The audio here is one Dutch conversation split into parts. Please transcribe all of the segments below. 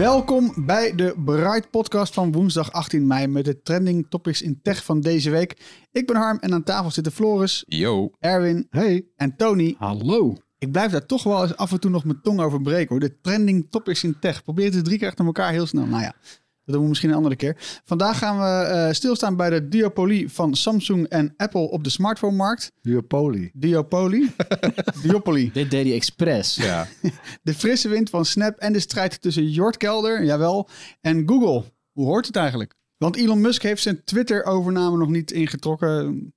Welkom bij de Bright Podcast van woensdag 18 mei met de trending topics in tech van deze week. Ik ben Harm en aan tafel zitten Floris, Yo. Erwin Hey. en Tony. Hallo. Ik blijf daar toch wel eens af en toe nog mijn tong over breken hoor. De trending topics in tech. Probeer het eens drie keer achter elkaar heel snel. Nou ja, dat doen we misschien een andere keer. Vandaag gaan we eh, stilstaan bij de duopolie van Samsung en Apple op de smartphone-markt. Duopoly. Duopolie? Duopolie. Dit deed hij expres. Ja. De frisse wind van Snap en de strijd tussen Jort Kelder, jawel, en Google. Hoe hoort het eigenlijk? Want Elon Musk heeft zijn Twitter-overname nog niet ingetrokken,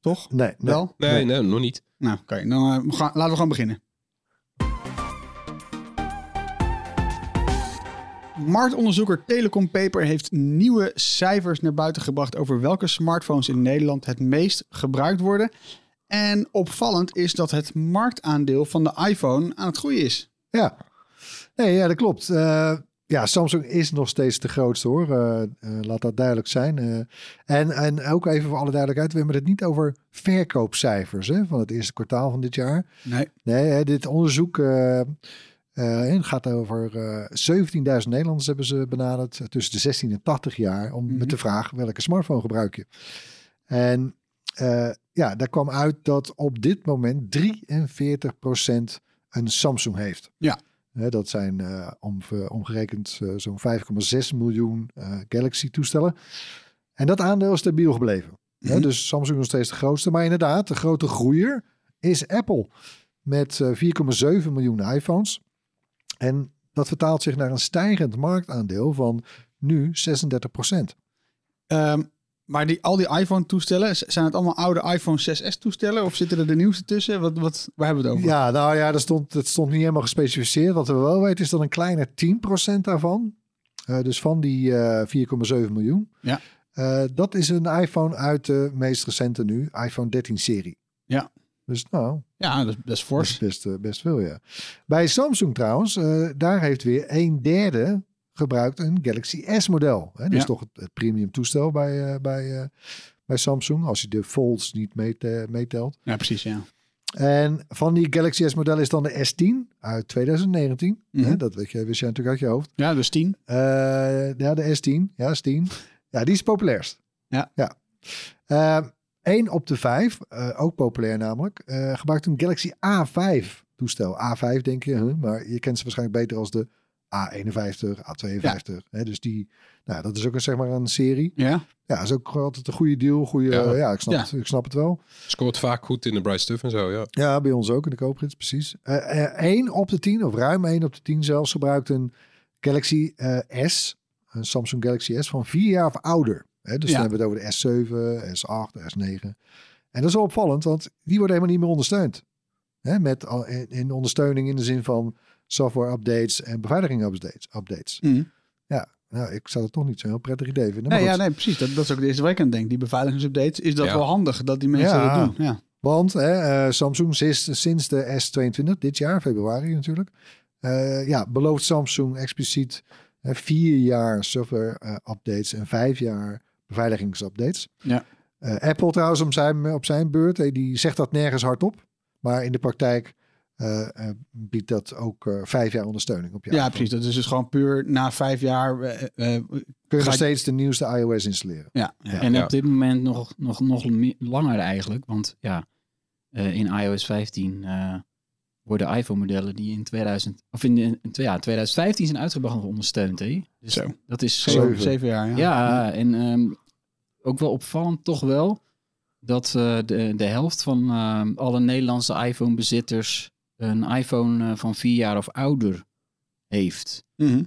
toch? Nee, nee. Wel? Nee, nee, nog niet. Nou, oké. Dan eh, we gaan- laten we gewoon beginnen. Marktonderzoeker Telecom Paper heeft nieuwe cijfers naar buiten gebracht over welke smartphones in Nederland het meest gebruikt worden. En opvallend is dat het marktaandeel van de iPhone aan het groeien is. Ja, nee, ja dat klopt. Eh, ja, Samsung is nog steeds de grootste hoor. Eh, eh, laat dat duidelijk zijn. En, en ook even voor alle duidelijkheid, we hebben het niet over verkoopcijfers hè, van het eerste kwartaal van dit jaar. Nee. Nee, hè, dit onderzoek eh, eh, gaat over eh 17.000 Nederlanders hebben ze benaderd tussen de 16 en 80 jaar om Mhm. met de vraag welke smartphone gebruik je. En eh, ja, daar kwam uit dat op dit moment 43% een Samsung heeft. Ja. Dat zijn om, omgerekend zo'n 5,6 miljoen Galaxy toestellen. En dat aandeel is stabiel gebleven. Mhm. dus Samsung nog steeds de grootste. Maar inderdaad, de grote groeier is Apple. Met eh, 4,7 miljoen iPhones. En dat vertaalt zich naar een stijgend marktaandeel van nu 36% Ehm, maar die, al die iPhone-toestellen, zijn het allemaal oude iPhone 6S-toestellen? Of zitten er de nieuwste tussen? Wat, wat, waar hebben we het over? Ja, nou ja, dat stond, dat stond niet helemaal gespecificeerd. Wat we wel weten is dat een kleine 10% daarvan, eh, dus van die eh 4,7 miljoen, Ja. eh, dat is een iPhone uit de meest recente nu, iPhone 13-serie. Ja. Dus nou, Ja, dat, is- is fors. best, eh, best veel, ja. Bij Samsung trouwens, eh, daar heeft weer een derde gebruikt een Galaxy S-model. Dat is Ja. toch het, het premium toestel bij, eh, bij, bij Samsung, als je de folds niet meet- meetelt. Ja, precies, ja. En van die Galaxy S model is dan de S10 uit 2019. Mhm. Dat weet je, wist jij natuurlijk uit je hoofd. Ja, dus 10. Eh, ja, de S10. Ja, S10. Ja, die is populairst. Ja. ja. Eén op de vijf, eh, ook populair namelijk, eh, gebruikt een Galaxy A5 toestel. A5 denk je, huh? maar je kent ze waarschijnlijk beter als de A51, A52. Hè, dus die, nou, dat is ook een, zeg maar een serie. Ja. Ja, is ook altijd een goede deal. Goede, Ja. ja, ik, snap Ja. Het, ik snap het wel. Scoort vaak goed in de Bright Stuff en zo, ja. Ja, bij ons ook in de koopgids, precies. Eén op de 10, of ruim 1 op de 10 zelfs, gebruikt een Galaxy eh, S, een Samsung Galaxy S van vier jaar of ouder. Hè, dus Ja. dan hebben we het over de S7, S8, S9. En dat is wel opvallend, want die worden helemaal niet meer ondersteund. Hè, met al- in, in ondersteuning in de zin van software updates en beveiliging updates. updates. Mhm. Ja, nou, ik zou het toch niet zo'n heel prettig idee vinden. maar Nee, ja, nee, precies. Dat, dat is ook de eerste waar ik aan denk. Die beveiligingsupdates, is dat Ja. wel handig dat die mensen Ja. dat doen. Ja. Want hè, eh, Samsung sinds, sinds de S22, dit jaar, februari natuurlijk, eh, ja, belooft Samsung expliciet vier jaar software eh, updates en vijf jaar beveiligingsupdates. Ja. Eh, Apple trouwens op zijn, op zijn beurt, eh, die zegt dat nergens hardop. Maar in de praktijk eh, eh, biedt dat ook eh, vijf jaar ondersteuning op je Ja, iPhone. precies. Dat is dus gewoon puur na vijf jaar. Kun je nog steeds de nieuwste iOS installeren. ja, ja. En Ja. op dit moment nog, nog, nog langer eigenlijk. Want ja, eh, in iOS 15 eh, worden iPhone-modellen die in 2000 of in, in, twee- ja, 2015 zijn uitgebracht nog ondersteund. Hè? Dus Zo. dat is Zeven. Jaar. Ja. Ja, en ehm, ook wel opvallend toch wel dat eh, de, de helft van ehm, alle Nederlandse iPhone-bezitters een iPhone eh, van vier jaar of ouder heeft. Mhm.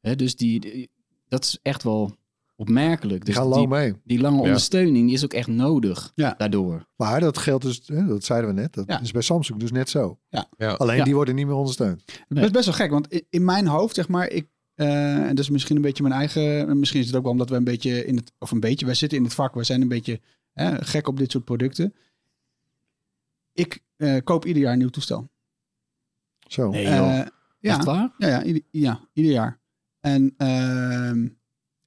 Hè, dus die, die- dat is echt wel opmerkelijk. Die Dus gaan die, lang mee. die lange Ja. ondersteuning die is ook echt nodig Ja. daardoor. Maar dat geldt dus, hè, dat zeiden we net, dat Ja. is bij Samsung dus net zo. Ja. Alleen Ja. die worden niet meer ondersteund. Dat is best wel gek, want in, mijn hoofd, zeg maar, ik, eh, en dat is misschien een beetje mijn eigen, misschien is het ook wel omdat we een beetje in het, of een beetje, wij zitten in het vak, we zijn een beetje hè, gek op dit soort producten. Ik eh, koop ieder jaar een nieuw toestel. Zo. Nee, Eh, ja, Echt waar? ja, ja, ieder, ja, ieder jaar. En ehm,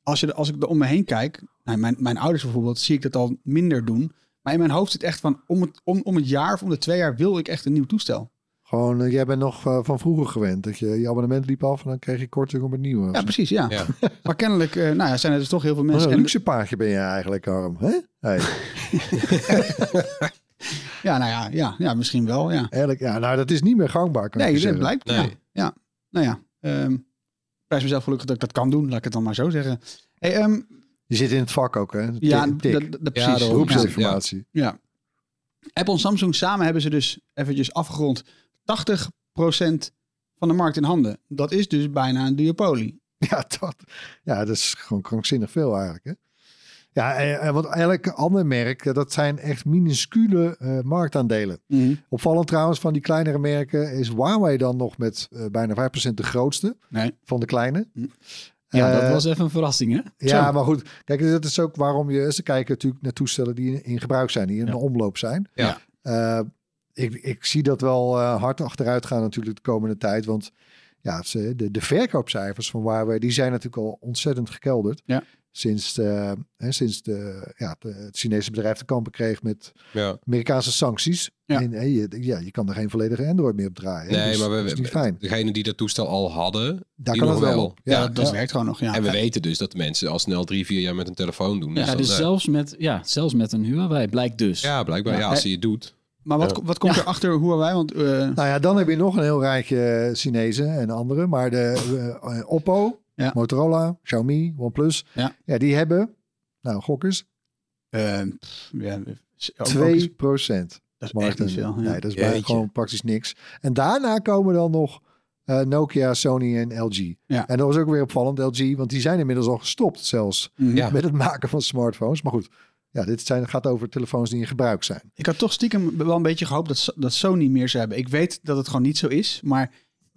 als, je, als ik er om me heen kijk, nou, mijn, mijn ouders bijvoorbeeld, zie ik dat al minder doen. Maar in mijn hoofd zit echt van, om het, om, om het jaar of om de twee jaar wil ik echt een nieuw toestel. Gewoon, eh, jij bent nog eh, van vroeger gewend. Dat je je abonnement liep af en dan kreeg je korting op het nieuwe. Ja, precies, ja. Ja. Maar kennelijk eh, nou ja, zijn er dus toch heel veel Wat mensen. een En- luxe paardje ben je eigenlijk, Harm. Hè? Hey, Ja, nou ja, ja, ja misschien wel, ja. eigenlijk, ja, nou, dat is niet meer gangbaar, kan ik Nee, je dat zeggen. blijkt. Nee. Ja, ja. Nou ja, ehm prijs mezelf gelukkig dat ik dat kan doen, laat ik het dan maar zo zeggen. Hey, ehm, Je zit in het vak ook, hè? ja, dat, Ja, precies. Ja, ja. Apple en Samsung samen hebben ze dus eventjes afgerond 80% van de markt in handen. Dat is dus bijna een duopolie. Ja, dat, ja, dat is gewoon krankzinnig veel eigenlijk. Hè? Ja, want elk ander merk, eh, dat zijn echt minuscule eh, marktaandelen. Opvallend trouwens van die kleinere merken is Huawei dan nog met eh, bijna 5% de grootste Nee. van de kleine. Hm. Ja, dat was even een verrassing, hè? Ja, Zo. maar goed. Kijk, dat is ook waarom je... Ze kijken natuurlijk naar toestellen die in, in gebruik zijn. Die in Ja. de omloop zijn. Ja. Ik, ik zie dat wel hard achteruit gaan natuurlijk de komende tijd. Want ja, ze, de, de verkoopcijfers van Huawei... die zijn natuurlijk al ontzettend gekelderd. Ja. Sinds, de, hè, sinds de, ja, de, het Chinese bedrijf te kampen kreeg met Ja. Amerikaanse sancties. Ja. En hè, je, ja, je kan er geen volledige Android meer op draaien. Nee, Dus maar we, dat is niet fijn. degene die dat toestel al hadden, Daar die kan nog het wel op. Ja, Ja, dat ja. werkt gewoon nog. Ja. en we weten dus dat mensen al snel drie, vier jaar met een telefoon doen. Ja, dan, dus eh, zelfs met, ja, zelfs met een Huawei blijkt dus. ja, blijkbaar. Ja. Ja, als je het doet. Maar wat, Ja. wat komt er achter Huawei? Want eh, Nou ja, dan heb je nog een heel rijtje Chinezen en andere. Maar de eh, eh, Oppo, Ja. Motorola, Xiaomi, OnePlus. Ja. ja, die hebben, nou gokkers, eh, ja, ook- ook 2 is- procent. dat is echt niet veel. Ja. Nee, dat is bijna gewoon praktisch niks. En daarna komen dan nog eh, Nokia, Sony en LG. Ja. En dat was ook weer opvallend, LG, want die zijn inmiddels al gestopt zelfs Mhm. Ja. met het maken van smartphones. Maar goed, ja, dit zijn, gaat over telefoons die in gebruik zijn. Ik had toch stiekem wel een beetje gehoopt dat, dat Sony meer zou hebben. Ik weet dat het gewoon niet zo is, maar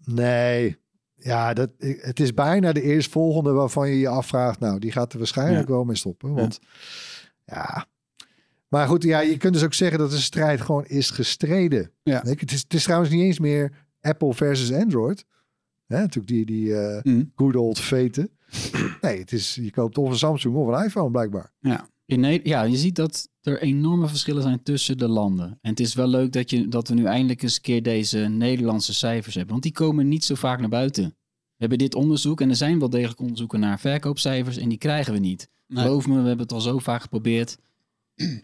Nee, ja, dat, het is bijna de eerstvolgende waarvan je je afvraagt, nou, die gaat er waarschijnlijk wel mee stoppen. Want ja. Maar goed, ja, je kunt dus ook zeggen dat de strijd gewoon is gestreden. Ja. Het, is, het is trouwens niet eens meer Apple versus Android. Hè, natuurlijk die, die eh Mhm. good old veten. Nee, het is, je koopt of een Samsung of een iPhone blijkbaar. ja. In ja, je ziet dat er enorme verschillen zijn tussen de landen. En het is wel leuk dat, je, dat we nu eindelijk eens een keer deze Nederlandse cijfers hebben. Want die komen niet zo vaak naar buiten. We hebben dit onderzoek en er zijn wel degelijk onderzoeken naar verkoopcijfers en die krijgen we niet. Nee. Geloof me, we hebben het al zo vaak geprobeerd.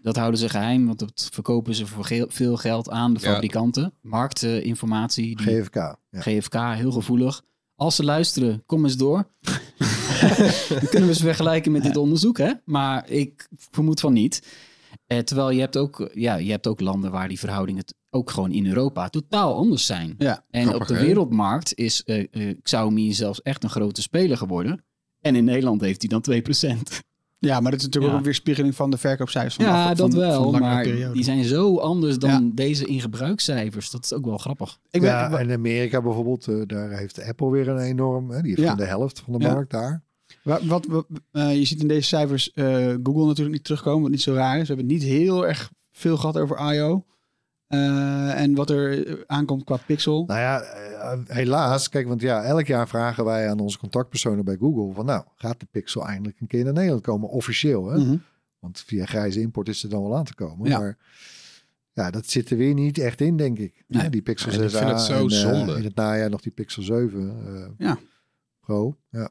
Dat houden ze geheim, want dat verkopen ze voor veel geld aan de Ja. fabrikanten. Marktinformatie, die GFK. Ja. GFK, heel gevoelig. Als ze luisteren, kom eens door. Dan kunnen we ze vergelijken met dit onderzoek, hè? Maar ik vermoed van niet. Eh, terwijl je hebt, ook, ja, je hebt ook landen waar die verhoudingen ook gewoon in Europa totaal anders zijn. Ja, en grappig, op de wereldmarkt is eh, eh, Xiaomi zelfs echt een grote speler geworden. En in Nederland heeft hij dan 2%. ja, maar dat is natuurlijk Ja. ook een weerspiegeling van de verkoopcijfers. Van Ja, dat van wel. maar periode. die zijn zo anders dan Ja. deze in gebruikscijfers. Dat is ook wel grappig. Ik ben, Ja, en in Amerika bijvoorbeeld, eh, daar heeft Apple weer een enorm, hè, die heeft de helft van de Ja. markt daar. Wa- Wat, wat, eh, je ziet in deze cijfers eh, Google natuurlijk niet terugkomen, wat niet zo raar is. We hebben niet heel erg veel gehad over I.O. Eh, en wat er aankomt qua pixel. Nou ja, helaas. Kijk, want ja, elk jaar vragen wij aan onze contactpersonen bij Google van nou, gaat de Pixel eindelijk een keer naar Nederland komen, officieel. Hè? Mhm. Want via grijze import is er dan wel aan te komen. Ja. Maar Ja, dat zit er weer niet echt in, denk ik. Nee. Ja, die Pixel Ja, en ik 6a vind het zo en, zonde. in het najaar nog die Pixel 7 eh, Ja. Pro. Ja.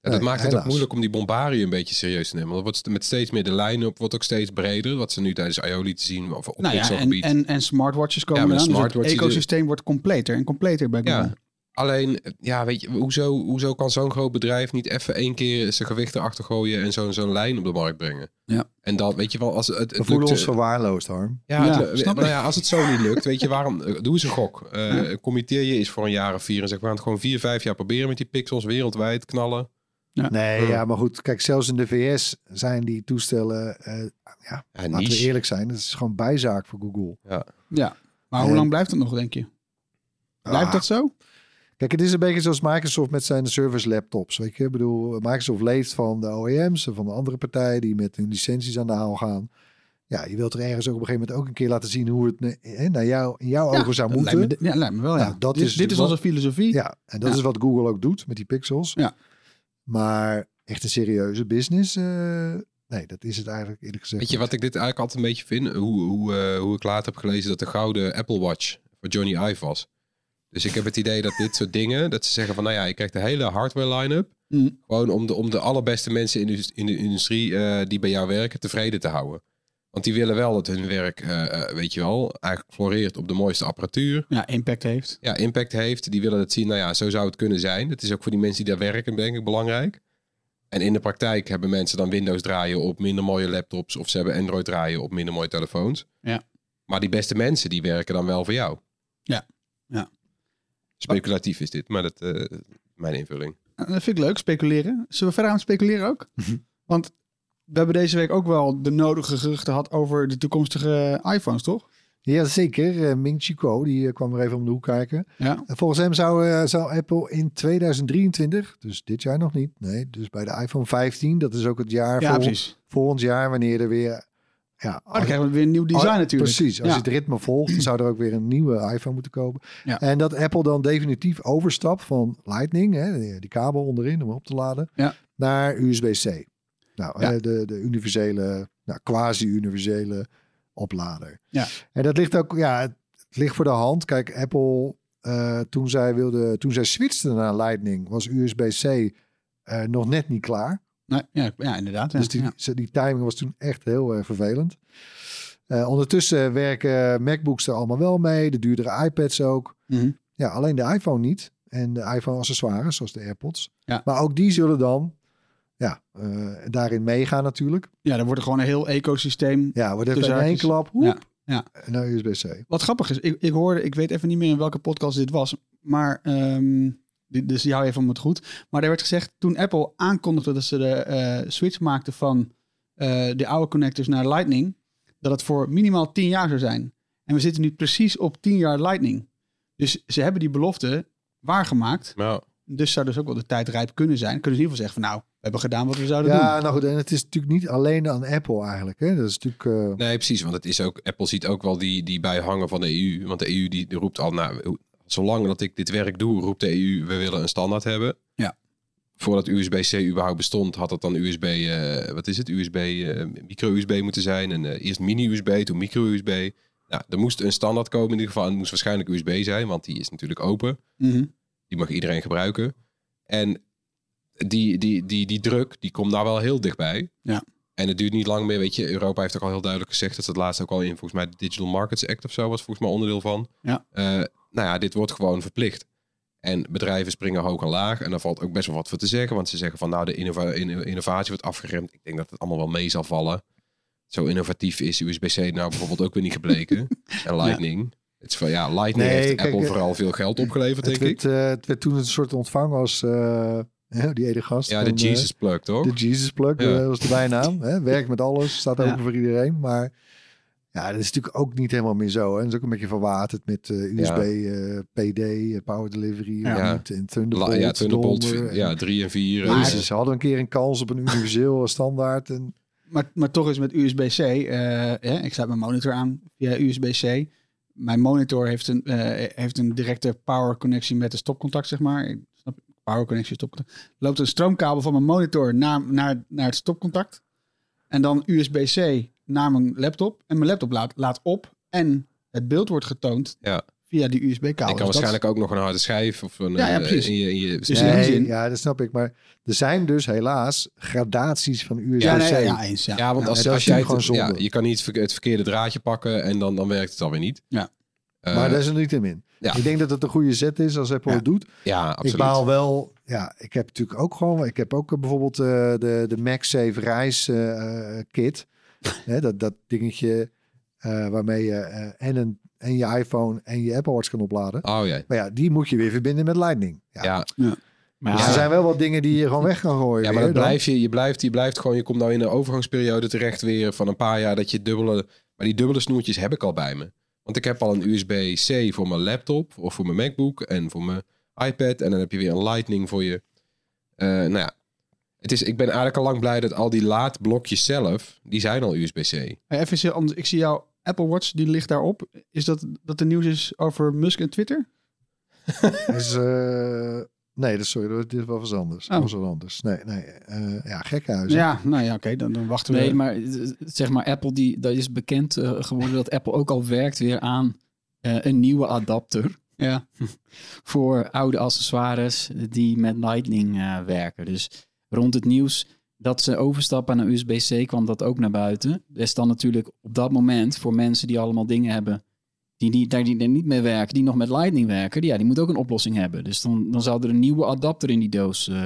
Ja, dat Nee, maakt het ook moeilijk om die Bombari een beetje serieus te nemen. Want het wordt met steeds meer de line-up wordt ook steeds breder. Wat ze nu tijdens IO lieten zien of op Nou ja, en, en, en smartwatches komen Ja, eraan. Dus het ecosysteem wordt completer en completer bij Google. Ja. Alleen, ja, weet je, hoezo, hoezo kan zo'n groot bedrijf niet even één keer zijn gewicht erachter gooien en zo'n zo'n lijn op de markt brengen? Ja. En dan, weet je wel, als het, het We lukt, voelen ons verwaarloosd, Harm. Ja, Ja, het- snap nou ik. ja, als het zo niet lukt, weet je waarom? eh, Doe eens een gok. Eh Committeer je eens voor een jaar of vier en zeg, we gaan het gewoon vier, vijf jaar proberen met die pixels wereldwijd knallen. Nee, Ja. ja, maar goed. Kijk, zelfs in de VS zijn die toestellen... eh, ja, Ja, laten we eerlijk zijn. Dat is gewoon bijzaak voor Google. Ja. Maar hoe En- lang blijft het nog, denk je? Blijft Ah, dat zo? Kijk, het is een beetje zoals Microsoft met zijn service laptops. Weet je, ik bedoel, Microsoft leeft van de OEM's en van de andere partijen die met hun licenties aan de haal gaan. Ja, je wilt er ergens ook op een gegeven moment ook een keer laten zien hoe het hè, naar jou, in jouw ogen zou moeten. Lijkt me, ja, lijkt me wel, ja. Nou, dat dit, is dit is onze filosofie. Ja, en dat Ja. is wat Google ook doet met die pixels. Ja. Maar echt een serieuze business, eh, nee, dat is het eigenlijk eerlijk gezegd. Weet je wat ik dit eigenlijk altijd een beetje vind? Hoe, hoe, eh, hoe ik later heb gelezen dat de gouden Apple Watch voor Johnny Ive was. Dus ik heb het idee dat dit soort dingen, dat ze zeggen van nou ja, je krijgt de hele hardware line-up. Mm. Gewoon om de, om de allerbeste mensen in de, in de industrie eh, die bij jou werken tevreden te houden. Want die willen wel dat hun werk, eh, eh, weet je wel, eigenlijk floreert op de mooiste apparatuur. Ja, impact heeft. Ja, impact heeft. Die willen het zien, nou ja, zo zou het kunnen zijn. Het is ook voor die mensen die daar werken, denk ik, belangrijk. En in de praktijk hebben mensen dan Windows draaien op minder mooie laptops. Of ze hebben Android draaien op minder mooie telefoons. Ja. Maar die beste mensen, die werken dan wel voor jou. Ja, ja. Speculatief is dit, maar dat eh mijn invulling. Eh, Dat vind ik leuk, speculeren. Zullen we verder aan speculeren ook? Mhm. Want we hebben deze week ook wel de nodige geruchten gehad over de toekomstige iPhones, toch? Ja, zeker. Eh, Ming Chi Kuo, die eh, kwam er even om de hoek kijken. Ja. En volgens hem zou, eh, zou Apple in 2023, dus dit jaar nog niet, nee, dus bij de iPhone 15, dat is ook het jaar Ja, precies. volgend jaar, wanneer er weer, ja, Oh, dan krijgen we weer een nieuw design Oh, natuurlijk. Precies, als Ja. je het ritme volgt, dan zou er ook weer een nieuwe iPhone moeten komen. Ja. En dat Apple dan definitief overstapt van Lightning, hè, die, kabel onderin om op te laden, Ja. naar USB-C. Nou, Ja. de, de universele, nou, quasi-universele oplader. Ja. En dat ligt ook, ja, het ligt voor de hand. Kijk, Apple, eh, toen zij wilde, toen zij switchte naar Lightning, was USB-C eh, nog net niet klaar. Nee, ja, ja, inderdaad. Dus die, Ja. die timing was toen echt heel erg vervelend. Eh, ondertussen werken MacBooks er allemaal wel mee. De duurdere iPads ook. Mhm. Ja, alleen de iPhone niet. En de iPhone accessoires, zoals de AirPods. Ja. Maar ook die zullen dan ja, eh, daarin meegaan natuurlijk. ja, dan wordt er gewoon een heel ecosysteem. Ja, wordt even in één klap hoep, Ja, ja. naar USB-C. Wat grappig is, ik, ik hoorde, ik weet even niet meer in welke podcast dit was, maar ehm, dit, dus jou even om het goed. Maar er werd gezegd, toen Apple aankondigde dat ze de eh, switch maakten van eh, de oude connectors naar Lightning, dat het voor minimaal 10 jaar zou zijn. En we zitten nu precies op 10 jaar Lightning. Dus ze hebben die belofte waargemaakt. Nou, Dus zou dus ook wel de tijd rijp kunnen zijn. Kunnen ze in ieder geval zeggen van nou, we hebben gedaan wat we zouden doen. Ja, nou goed. En het is natuurlijk niet alleen aan Apple eigenlijk. Hè. Dat is natuurlijk... eh, nee, precies. Want het is ook, Apple ziet ook wel die, die bijhangen van de EU. Want de EU die, die roept al, nou, zolang dat ik dit werk doe, roept de EU, we willen een standaard hebben. Ja. Voordat USB-C überhaupt bestond, had het dan USB, eh, wat is het, USB, eh, micro-USB moeten zijn. En eh, eerst mini-USB, toen micro-USB. Nou, er moest een standaard komen in ieder geval. En het moest waarschijnlijk USB zijn, want die is natuurlijk open. Mhm. Die mag iedereen gebruiken. En die, die, die, die druk, die komt nou wel heel dichtbij. Ja. En het duurt niet lang meer. Weet je, Europa heeft ook al heel duidelijk gezegd dat het laatst ook al in, volgens mij, de Digital Markets Act of zo was volgens mij onderdeel van. Ja. Eh, nou ja, dit wordt gewoon verplicht. En bedrijven springen hoog en laag. En daar valt ook best wel wat voor te zeggen. Want ze zeggen van nou, de innova- inno- innovatie wordt afgeremd. Ik denk dat het allemaal wel mee zal vallen. Zo innovatief is USB-C nou bijvoorbeeld ook weer niet gebleken. en Lightning. Het is van ja, Lightning Nee, heeft kijk, Apple vooral veel geld opgeleverd, het, denk ik. werd, eh, het werd toen een soort ontvangen als eh, hè, die ene gast. Ja, de van, eh, Jesus plug, toch? De Jesus Plug Ja. was de bijnaam. hè? Werkt met alles, staat open Ja. voor iedereen. Maar ja, dat is natuurlijk ook niet helemaal meer zo. Hè? Dat is ook een beetje verwaterd met eh, USB, eh, PD, Power Delivery, Ja. niet, en La- Thunderbolt. ja, Thunderbolt, donder. ja, 3 en 4. Maar- Jezus, ze hadden een keer een kans op een universeel standaard. En, Maar, maar toch is met USB-C, eh, hè, ik sluit mijn monitor aan via USB-C. Mijn monitor heeft een, eh, heeft een directe power connectie met de stopcontact, zeg maar. Power connectie, stopcontact. Loopt een stroomkabel van mijn monitor naar, naar, naar het stopcontact. En dan USB-C naar mijn laptop. En mijn laptop laat, laat op en het beeld wordt getoond Ja. Via die USB-kabel. kan Dus dat- waarschijnlijk ook nog een harde schijf of een, Ja, ja, eh, precies. in je, in je Dus Nee, ja, dat snap ik. Maar er zijn dus helaas gradaties van USB-C. Ja, nee, ja, eens. Ja. Ja, want Ja, als, als jij gewoon ja, zonde. je kan niet het verkeerde draadje pakken en dan, dan werkt het alweer niet. Ja. Eh, maar daar is er niet in in. ja. Ik denk dat het een goede zet is als Apple Ja. het doet. ja, absoluut. Ik baal wel. Ja, ik heb natuurlijk ook gewoon. Ik heb ook eh, bijvoorbeeld eh, de, de MagSafe reis kit. Hè, dat, dat dingetje eh, waarmee je eh, en, een, en je iPhone en je Apple Watch kan opladen. Oh ja. Maar ja, die moet je weer verbinden met Lightning. Ja. Ja, Maar Dus er zijn wel wat dingen die je gewoon weg kan gooien. ja, maar weer dat dan. blijf je, je blijft, je blijft gewoon, je komt nou in een overgangsperiode terecht weer van een paar jaar dat je dubbele, maar die dubbele snoertjes heb ik al bij me. Want ik heb al een USB-C voor mijn laptop of voor mijn MacBook en voor mijn iPad en dan heb je weer een Lightning voor je. Eh, nou ja, het is, ik ben eigenlijk al lang blij dat al die laadblokjes zelf, die zijn al USB-C. Hey, even. Ik zie jouw Apple Watch, die ligt daarop. Is dat dat er nieuws is over Musk en Twitter? Is, eh, nee, dat, sorry, dat dit was wat anders. Oh. Dat was wat anders. Nee, nee. eh, ja, gekhuis. Ja, nou ja, oké, dan, dan wachten we. nee, maar eh, zeg maar Apple, die, dat is bekend geworden dat Apple ook al werkt weer aan eh, een nieuwe adapter Ja. voor oude accessoires die met Lightning eh, werken. Dus rond het nieuws dat ze overstappen naar USB-C kwam dat ook naar buiten. Er is dan natuurlijk op dat moment voor mensen die allemaal dingen hebben die, niet, daar die er niet mee werken, die nog met Lightning werken, die, ja, die moeten ook een oplossing hebben. Dus dan, dan zou er een nieuwe adapter in die doos eh,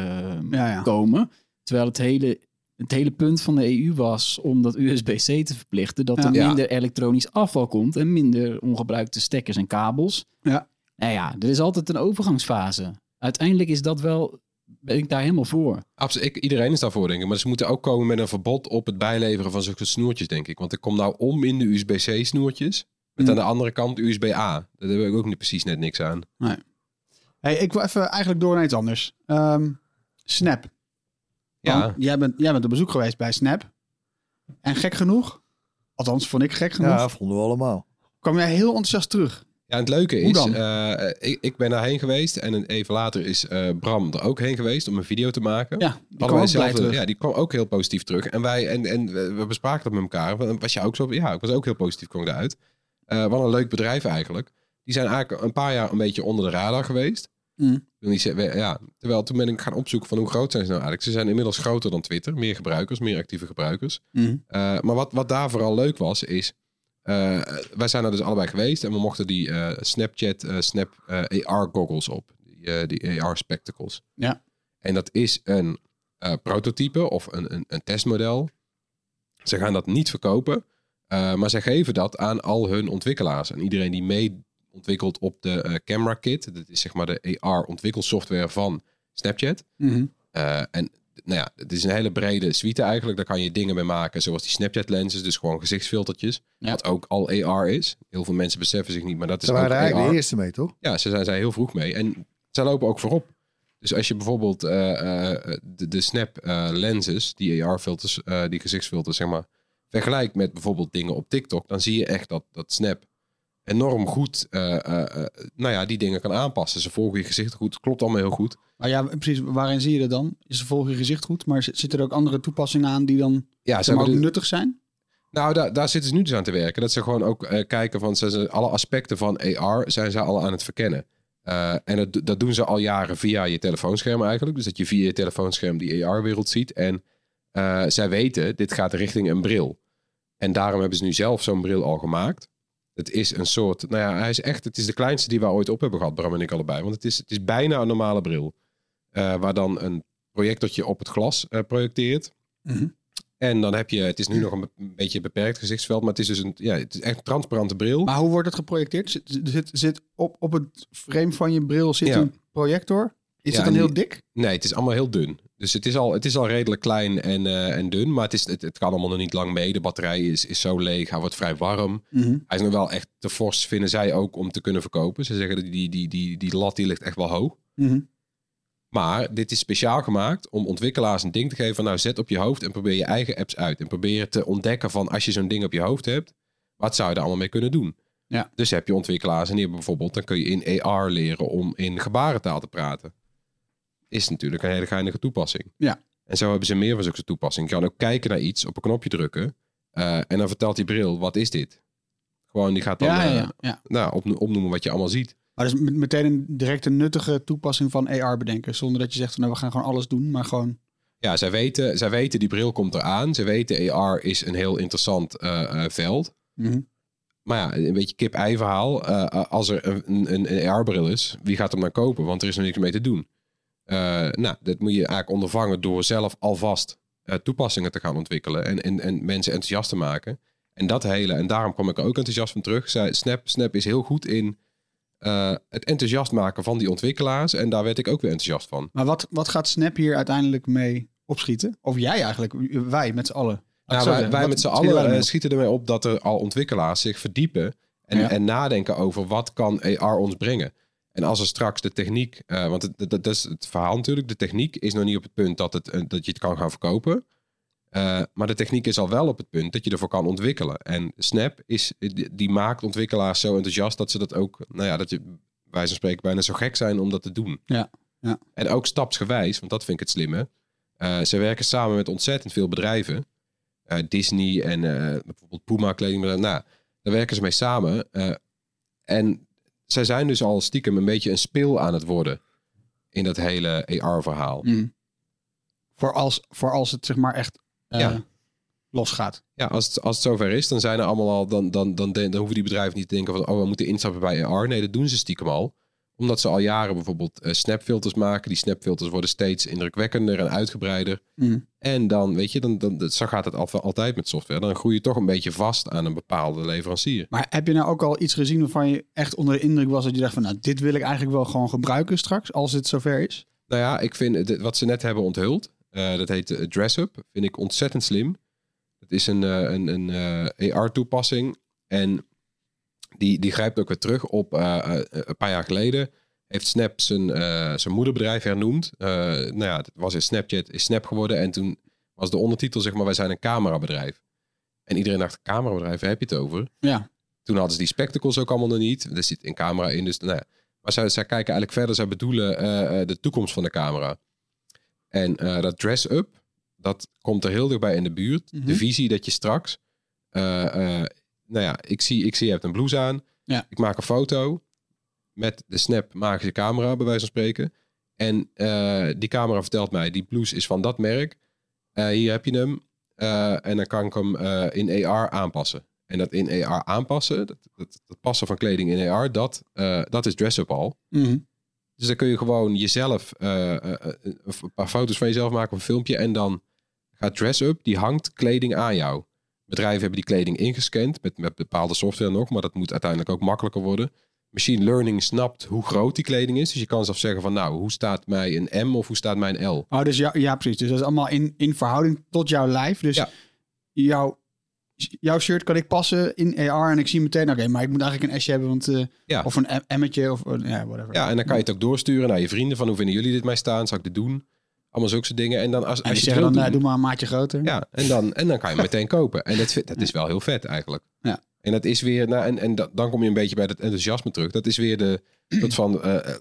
Ja, ja. komen. Terwijl het hele, het hele punt van de EU was om dat USB-C te verplichten, dat Ja. er Ja. minder elektronisch afval komt en minder ongebruikte stekkers en kabels. Ja. Nou ja, er is altijd een overgangsfase. Uiteindelijk is dat wel, ben ik daar helemaal voor. Absoluut, ik, iedereen is daarvoor, denk ik. Maar ze moeten ook komen met een verbod op het bijleveren van zulke snoertjes, denk ik. Want ik kom nou om in de USB-C snoertjes. Met Mm. aan de andere kant USB-A. Daar heb ik ook niet precies net niks aan. Hey, ik wil even eigenlijk door naar iets anders. Ehm, Snap. Ja, Want jij bent, jij bent op bezoek geweest bij Snap. En gek genoeg, althans vond ik gek genoeg, Ja, vonden we allemaal. kwam jij heel enthousiast terug. Ja het leuke is, eh, ik, ik ben daarheen geweest. En even later is eh, Bram er ook heen geweest om een video te maken. Ja, die kwam. Ja, die kwam ook heel positief terug. En wij en, en we bespraken dat met elkaar. Was je ook zo? Ja, ik was ook heel positief, kwam ik eruit. Eh wat een leuk bedrijf eigenlijk. Die zijn eigenlijk een paar jaar een beetje onder de radar geweest. Mm. Ja, terwijl toen ben ik gaan opzoeken van hoe groot zijn ze nou eigenlijk. Ze zijn inmiddels groter dan Twitter. Meer gebruikers, meer actieve gebruikers. Mm. Maar wat, wat daar vooral leuk was, is... eh, wij zijn er dus allebei geweest en we mochten die eh, Snapchat eh, Snap AR goggles op. Die, die AR spectacles. Ja. En dat is een prototype of een, een, een testmodel. Ze gaan dat niet verkopen, maar ze geven dat aan al hun ontwikkelaars. En iedereen die mee ontwikkelt op de camera kit. Dat is zeg maar de AR ontwikkelsoftware van Snapchat. Mhm. Eh, en nou ja, het is een hele brede suite eigenlijk. Daar kan je dingen mee maken, zoals die Snapchat lenses, dus gewoon gezichtsfiltertjes. Ja. Wat ook al AR is. Heel veel mensen beseffen zich niet, maar dat is Ze waren ook eigenlijk de eerste mee, toch? Ja, ze zijn zij heel vroeg mee. En zij lopen ook voorop. Dus als je bijvoorbeeld eh, eh, de, de Snap eh, lenses, die AR-filters, eh, die gezichtsfilters, zeg maar, vergelijkt met bijvoorbeeld dingen op TikTok, dan zie je echt dat, dat Snap enorm goed, eh, eh, eh, nou ja, die dingen kan aanpassen. Ze volgen je gezicht goed, klopt allemaal heel goed. Maar ja, precies, waarin zie je dat dan? Is er volgens je gezicht goed, maar zitten er ook andere toepassingen aan die dan Ja, ze ook de- nuttig zijn? Nou, daar, daar zitten ze nu dus aan te werken. Dat ze gewoon ook kijken van ze, ze- alle aspecten van AR zijn ze al aan het verkennen. En dat, dat doen ze al jaren via je telefoonscherm eigenlijk. Dus dat je via je telefoonscherm die AR-wereld ziet. En zij weten, dit gaat richting een bril. En daarom hebben ze nu zelf zo'n bril al gemaakt. Het is een soort, nou ja, hij is echt, het is de kleinste die we ooit op hebben gehad, Bram en ik allebei. Want het is, het is bijna een normale bril. Eh, waar dan een projectortje op het glas eh, projecteert. Mhm. En dan heb je, het is nu nog een be- een beetje een beperkt gezichtsveld, maar het is dus een, ja, het is echt een transparante bril. Maar hoe wordt het geprojecteerd? Zit, zit, zit op, op het frame van je bril zit Ja. een projector? Is Ja, het dan heel dik? Nee, het is allemaal heel dun. Dus het is al, het is al redelijk klein en, eh, en dun, maar het, is, het, het kan allemaal nog niet lang mee. De batterij is, is zo leeg, hij wordt vrij warm. Mhm. Hij is nog wel echt te fors, vinden zij ook, om te kunnen verkopen. Ze zeggen dat die, die, die, die lat die ligt echt wel hoog. Mhm. Maar dit is speciaal gemaakt om ontwikkelaars een ding te geven van nou zet op je hoofd en probeer je eigen apps uit. En probeer te ontdekken van als je zo'n ding op je hoofd hebt, wat zou je er allemaal mee kunnen doen? Ja. Dus heb je ontwikkelaars en die hebben bijvoorbeeld, dan kun je in AR leren om in gebarentaal te praten. Is natuurlijk een hele geinige toepassing. Ja. En zo hebben ze meer van zulke toepassingen. Je kan ook kijken naar iets, op een knopje drukken. eh, en dan vertelt die bril, wat is dit? Gewoon, die gaat dan Ja, ja, eh, ja. nou, op, opnoemen wat je allemaal ziet. Maar dus met- meteen een directe nuttige toepassing van AR bedenken. Zonder dat je zegt, van, nou, we gaan gewoon alles doen. Maar gewoon, Ja, zij weten, zij weten die bril komt eraan. Ze weten AR is een heel interessant eh, veld. mhm. Maar ja, een beetje kip-ei verhaal. Als er een, een, een AR-bril is, wie gaat hem dan kopen? Want er is er niks mee te doen. Eh, nou, dat moet je eigenlijk ondervangen door zelf alvast eh, toepassingen te gaan ontwikkelen en, en, en mensen enthousiast te maken. En dat hele, en daarom kwam ik er ook enthousiast van terug. Zij, Snap, Snap is heel goed in eh, het enthousiast maken van die ontwikkelaars. En daar werd ik ook weer enthousiast van. Maar wat, wat gaat Snap hier uiteindelijk mee opschieten? Of jij eigenlijk, wij met z'n allen. Nou, wij, met z'n allen schieten ermee op dat er al ontwikkelaars zich verdiepen en, Ja. en nadenken over wat kan AR ons brengen. En als er straks de techniek, eh, want het, dat, is het verhaal natuurlijk, de techniek is nog niet op het punt dat, het, eh, dat je het kan gaan verkopen. Eh, maar de techniek is al wel op het punt dat je ervoor kan ontwikkelen. En Snap is, die, maakt ontwikkelaars zo enthousiast dat ze dat ook, nou ja, dat je wij van spreken bijna zo gek zijn om dat te doen. Ja, ja. En ook stapsgewijs, want dat vind ik het slimme. Ze werken samen met ontzettend veel bedrijven. Disney en bijvoorbeeld Puma kledingbedrijf. Nou, daar werken ze mee samen. En zij zijn dus al stiekem een beetje een speel aan het worden in dat hele AR-verhaal. Mhm. Voor, als, voor als het zeg maar echt eh, Ja. losgaat. Ja, als het, als het zover is, dan zijn er allemaal al, dan, dan, dan, dan, hoeven die bedrijven niet te denken van, oh, we moeten instappen bij AR. Nee, dat doen ze stiekem al. Omdat ze al jaren bijvoorbeeld eh, snapfilters maken. Die snapfilters worden steeds indrukwekkender en uitgebreider. Mhm. En dan, weet je, dan, dan, zo gaat het al- altijd met software. Dan groei je toch een beetje vast aan een bepaalde leverancier. Maar heb je nou ook al iets gezien waarvan je echt onder de indruk was dat je dacht van, nou, dit wil ik eigenlijk wel gewoon gebruiken straks, als het zover is? Nou ja, ik vind het- wat ze net hebben onthuld, eh, dat heet eh, Dress Up, vind ik ontzettend slim. Het is een, een, een AR-toepassing en die, die grijpt ook weer terug op eh, eh, een paar jaar geleden. Heeft Snap zijn, eh, zijn moederbedrijf hernoemd. Eh, nou ja, het was in Snapchat, is Snap geworden. En toen was de ondertitel, zeg maar, wij zijn een camerabedrijf. En iedereen dacht, camerabedrijf, waar heb je het over? Ja. Toen hadden ze die spectacles ook allemaal nog niet. Er zit een camera in, dus nou ja. Maar zij, zij kijken eigenlijk verder, zij bedoelen de toekomst van de camera. En dat dress-up, dat komt er heel dichtbij in de buurt. Mhm. De visie dat je straks, nou ja, ik zie, ik zie, je hebt een blouse aan. Ja. Ik maak een foto met de snap magische camera, bij wijze van spreken. En eh, die camera vertelt mij, die blouse is van dat merk. Eh, hier heb je hem. Eh, en dan kan ik hem in AR aanpassen. En dat in AR aanpassen, dat, dat, dat passen van kleding in AR, dat, dat is dress-up al. Mhm. Dus dan kun je gewoon jezelf een paar foto's van jezelf maken, of een filmpje. En dan gaat dress-up, die hangt kleding aan jou. Bedrijven hebben die kleding ingescand met, met bepaalde software nog, maar dat moet uiteindelijk ook makkelijker worden. Machine learning snapt hoe groot die kleding is. Dus je kan zelf zeggen van nou, hoe staat mij een M of hoe staat mij een L? Oh, dus ja, ja, precies. Dus dat is allemaal in, in verhouding tot jouw lijf. Dus Ja. jouw, jouw shirt kan ik passen in AR en ik zie meteen, oké, maar ik moet eigenlijk een S'je hebben, want, eh, Ja. of een M'tje of eh, ja, whatever. Ja, en dan kan je het ook doorsturen naar je vrienden van hoe vinden jullie dit mij staan? Zou ik dit doen? Allemaal zulke dingen. En dan als, en als je zeggen dan, doen, nou, doe maar een maatje groter. Ja, en dan, en dan kan je meteen kopen. En dat, dat is wel heel vet eigenlijk. Ja. En dat is weer, nou, en, en da- dan kom je een beetje bij dat enthousiasme terug. Dat is weer de soort van eh,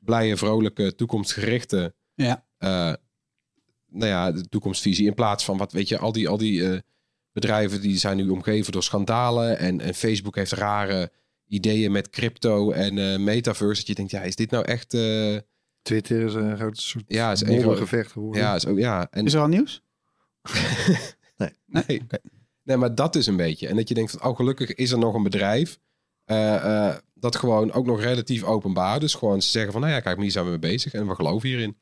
blije, vrolijke, toekomstgerichte, Ja. eh, nou ja, de toekomstvisie. In plaats van wat, weet je, al die, al die bedrijven die zijn nu omgeven door schandalen. En, en Facebook heeft rare ideeën met crypto en metaverse. Dat je denkt, ja, is dit nou echt... Twitter is een groot soort Ja, is een gevecht geworden. ja, is ook, ja. En, Is er al nieuws? Nee. nee, maar dat is een beetje. En dat je denkt van, oh gelukkig is er nog een bedrijf eh, eh, dat gewoon ook nog relatief openbaar. Dus gewoon ze zeggen van, nou ja, kijk, hier zijn we mee bezig en we geloven hierin.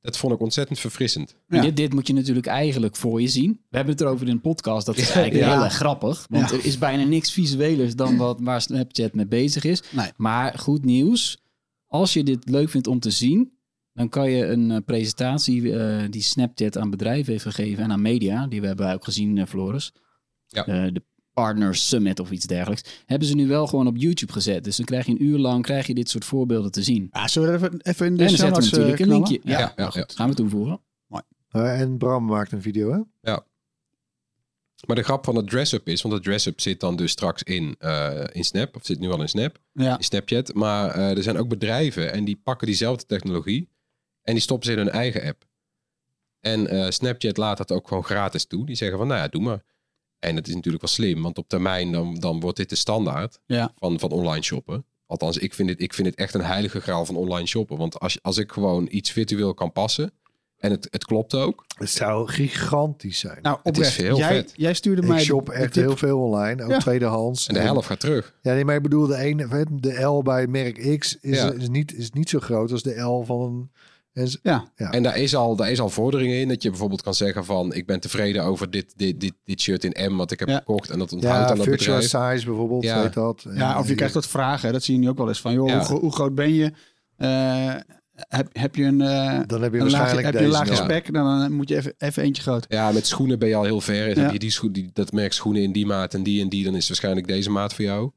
Dat vond ik ontzettend verfrissend. Ja. Dit, dit moet je natuurlijk eigenlijk voor je zien. We hebben het erover in een podcast. Dat is eigenlijk Ja. heel erg grappig. Want Ja. er is bijna niks visuelers dan wat, waar Snapchat mee bezig is. Nee. Maar goed nieuws. Als je dit leuk vindt om te zien, dan kan je een eh, presentatie eh, die Snapchat aan bedrijven heeft gegeven en aan media, die we hebben ook gezien, eh, Floris. Ja. Eh, de Partner Summit of iets dergelijks. Hebben ze nu wel gewoon op YouTube gezet. Dus dan krijg je een uur lang krijg je dit soort voorbeelden te zien. Ja, zullen we even, even in de en dan zetten we natuurlijk een linkje. Ja, Ja, ja, goed. ja. gaan we toevoegen. Eh, en Bram maakt een video, hè? Maar de grap van het dress-up is, want het dress-up zit dan dus straks in, eh, in Snap, of zit nu al in Snap, Ja. in Snapchat. Maar eh, er zijn ook bedrijven en die pakken diezelfde technologie en die stoppen ze in hun eigen app. En eh, Snapchat laat dat ook gewoon gratis toe. Die zeggen van, nou ja, doe maar. En het is natuurlijk wel slim, want op termijn dan, dan wordt dit de standaard Ja. van, van online shoppen. Althans, ik vind, het, ik vind het echt een heilige graal van online shoppen. Want als, als ik gewoon iets virtueel kan passen en het, het klopt ook. Het zou gigantisch zijn. Nou, Het is heel jij, vet. jij stuurde mij ik shop de echt heel veel online, ook Ja. tweedehands. En de helft gaat terug. Ja, nee, maar ik bedoel, de, ene, de L bij merk X is, Ja. is, niet, is niet zo groot als de L van een... en Ja. Ja. En daar is, al, daar is al vorderingen in. Dat je bijvoorbeeld kan zeggen van... ik ben tevreden over dit, dit, dit, dit shirt in M wat ik heb Ja. gekocht. En dat onthoudt Ja, aan dat virtual bedrijf. size bijvoorbeeld, Ja. weet dat. Ja, of je krijgt wat vragen. Dat zie je nu ook wel eens. Van, joh, Ja. hoe, gro- hoe groot ben je? Eh, heb, heb je een, eh Dan heb je een laag, waarschijnlijk heb je een spek? Dan moet je even, even eentje groot. Ja, met schoenen ben je al heel ver. Ja. Heb je die schoen, die, dat merk schoenen in die maat en die en die... dan is waarschijnlijk deze maat voor jou.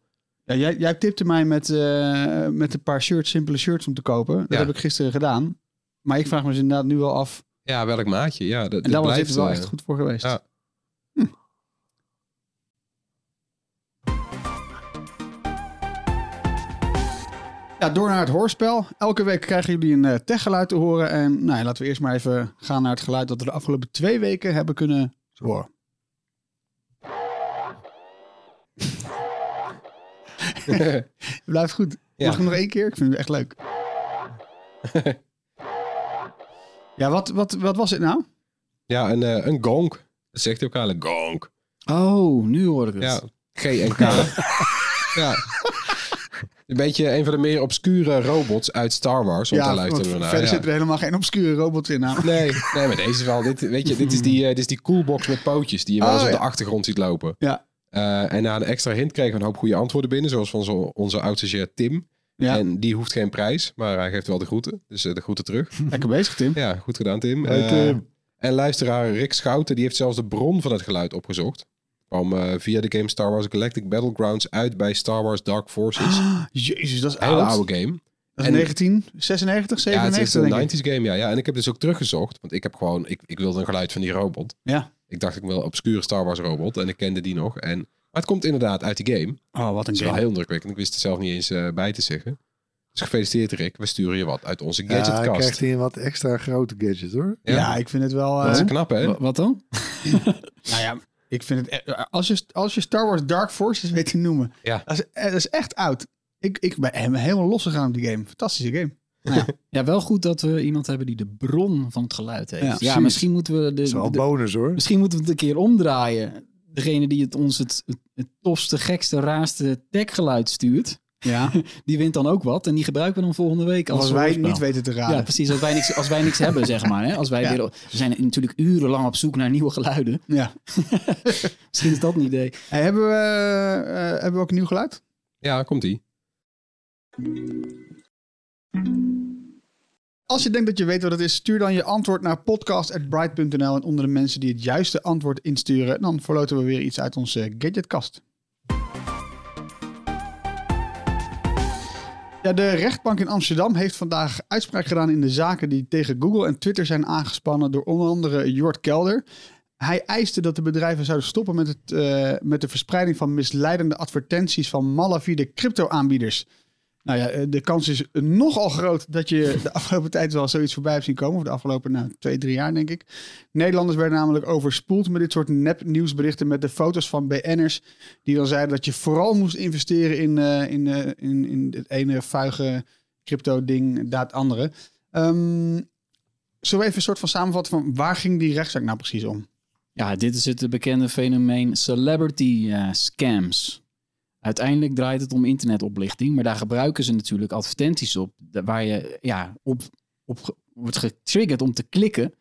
Ja, jij, jij tipte mij met, eh, met een paar shirts, simpele shirts om te kopen. Dat Ja. heb ik gisteren gedaan. Maar ik vraag me dus inderdaad nu wel af. Ja, welk maatje? Ja, dat, En dat daar was blijft dit wel eh, echt goed voor geweest. ja. Ja, door naar het hoorspel. Elke week krijgen jullie een eh, techgeluid te horen. En nou, laten we eerst maar even gaan naar het geluid dat we de afgelopen twee weken hebben kunnen horen. Het blijft goed. Ja. Mag ik nog één keer? Ik vind het echt leuk. ja, wat, wat, wat was het nou? Ja, een, eh, een gonk. Dat zegt hij ook eigenlijk. Gonk. Oh, nu hoor ik het. Ja, G en K. ja. Een beetje een van de meer obscure robots uit Star Wars. Want daar want luisteren we naar. verder ja. zitten er helemaal geen obscure robots in. Nee, nee, maar deze is wel. Dit, weet je, dit is die, eh, dit is die coolbox met pootjes die je wel Oh, eens op ja. de achtergrond ziet lopen. Ja. Eh, en na een extra hint kregen we een hoop goede antwoorden binnen, zoals van zo, onze oud-stagiair Tim. Ja. En die hoeft geen prijs, maar hij geeft wel de groeten. Dus eh, de groeten terug. Lekker bezig, Tim. Ja, goed gedaan, Tim. Hey, Tim. en luisteraar Rick Schouten, die heeft zelfs de bron van het geluid opgezocht. Kwam eh, via de game Star Wars Galactic Battlegrounds uit bij Star Wars Dark Forces. Ah, Jezus, dat is Een hele oude game. Dat is En- 1996, Ja, het 97 is een denk ik. 90s game, ja, ja. En ik heb dus ook teruggezocht, want ik heb gewoon, ik, ik wilde een geluid van die robot. Ja. Ik dacht, ik wil een obscure Star Wars robot en ik kende die nog. En, maar het komt inderdaad uit die game. Oh, wat een Dat is wel game. heel indrukwekkend. Ik wist het zelf niet eens eh, bij te zeggen. Dus gefeliciteerd Rick, we sturen je wat uit onze Ja, gadgetkast. krijgt hij een wat extra grote gadget hoor. Ja. ik vind het wel... eh, dat is knap, hè? Wa- Wat dan? nou ja, ik vind het... e- Als je, als je Star Wars Dark Forces weet te noemen. Ja. Dat is, eh, dat is echt oud. Ik, ik ben helemaal losgegaan op die game. Fantastische game. Ja, wel goed dat we iemand hebben die de bron van het geluid heeft. Ja, Ja, misschien moeten we Dat is wel de, een de- bonus hoor. misschien moeten we het een keer omdraaien. Degene die het ons het, het, het tofste, gekste, raarste techgeluid stuurt, Ja. die wint dan ook wat. En die gebruiken we dan volgende week als, Als wij niet weten te raden. Ja, precies. Als wij niks, als wij niks hebben, zeg maar. Hè? Als wij Ja. weer, we zijn natuurlijk urenlang op zoek naar nieuwe geluiden. Ja. Misschien is dat een idee. Hey, hebben, we, eh, hebben we ook een nieuw geluid? Ja, komt ie. Als je denkt dat je weet wat het is, stuur dan je antwoord naar podcast.bright.nl. En onder de mensen die het juiste antwoord insturen, dan verloten we weer iets uit onze gadgetkast. Ja, de rechtbank in Amsterdam heeft vandaag uitspraak gedaan in de zaken die tegen Google en Twitter zijn aangespannen door onder andere Jort Kelder. Hij eiste dat de bedrijven zouden stoppen met, het, eh, met de verspreiding van misleidende advertenties van malafide crypto-aanbieders. Nou ja, eh, de kans is nogal groot dat je de afgelopen tijd wel zoiets voorbij hebt zien komen. Of de afgelopen nou, twee, drie jaar, denk ik. Nederlanders werden namelijk overspoeld met dit soort nep-nieuwsberichten met de foto's van BN'ers. Die dan zeiden dat je vooral moest investeren in, eh, in, eh, in, in het ene vuige crypto-ding, dat andere. Ehm we even een soort van samenvatten van waar ging die rechtszaak nou precies om? Ja, dit is het bekende fenomeen celebrity scams. Uiteindelijk draait het om internetoplichting, maar daar gebruiken ze natuurlijk advertenties op, waar je ja, op, op wordt getriggerd om te klikken.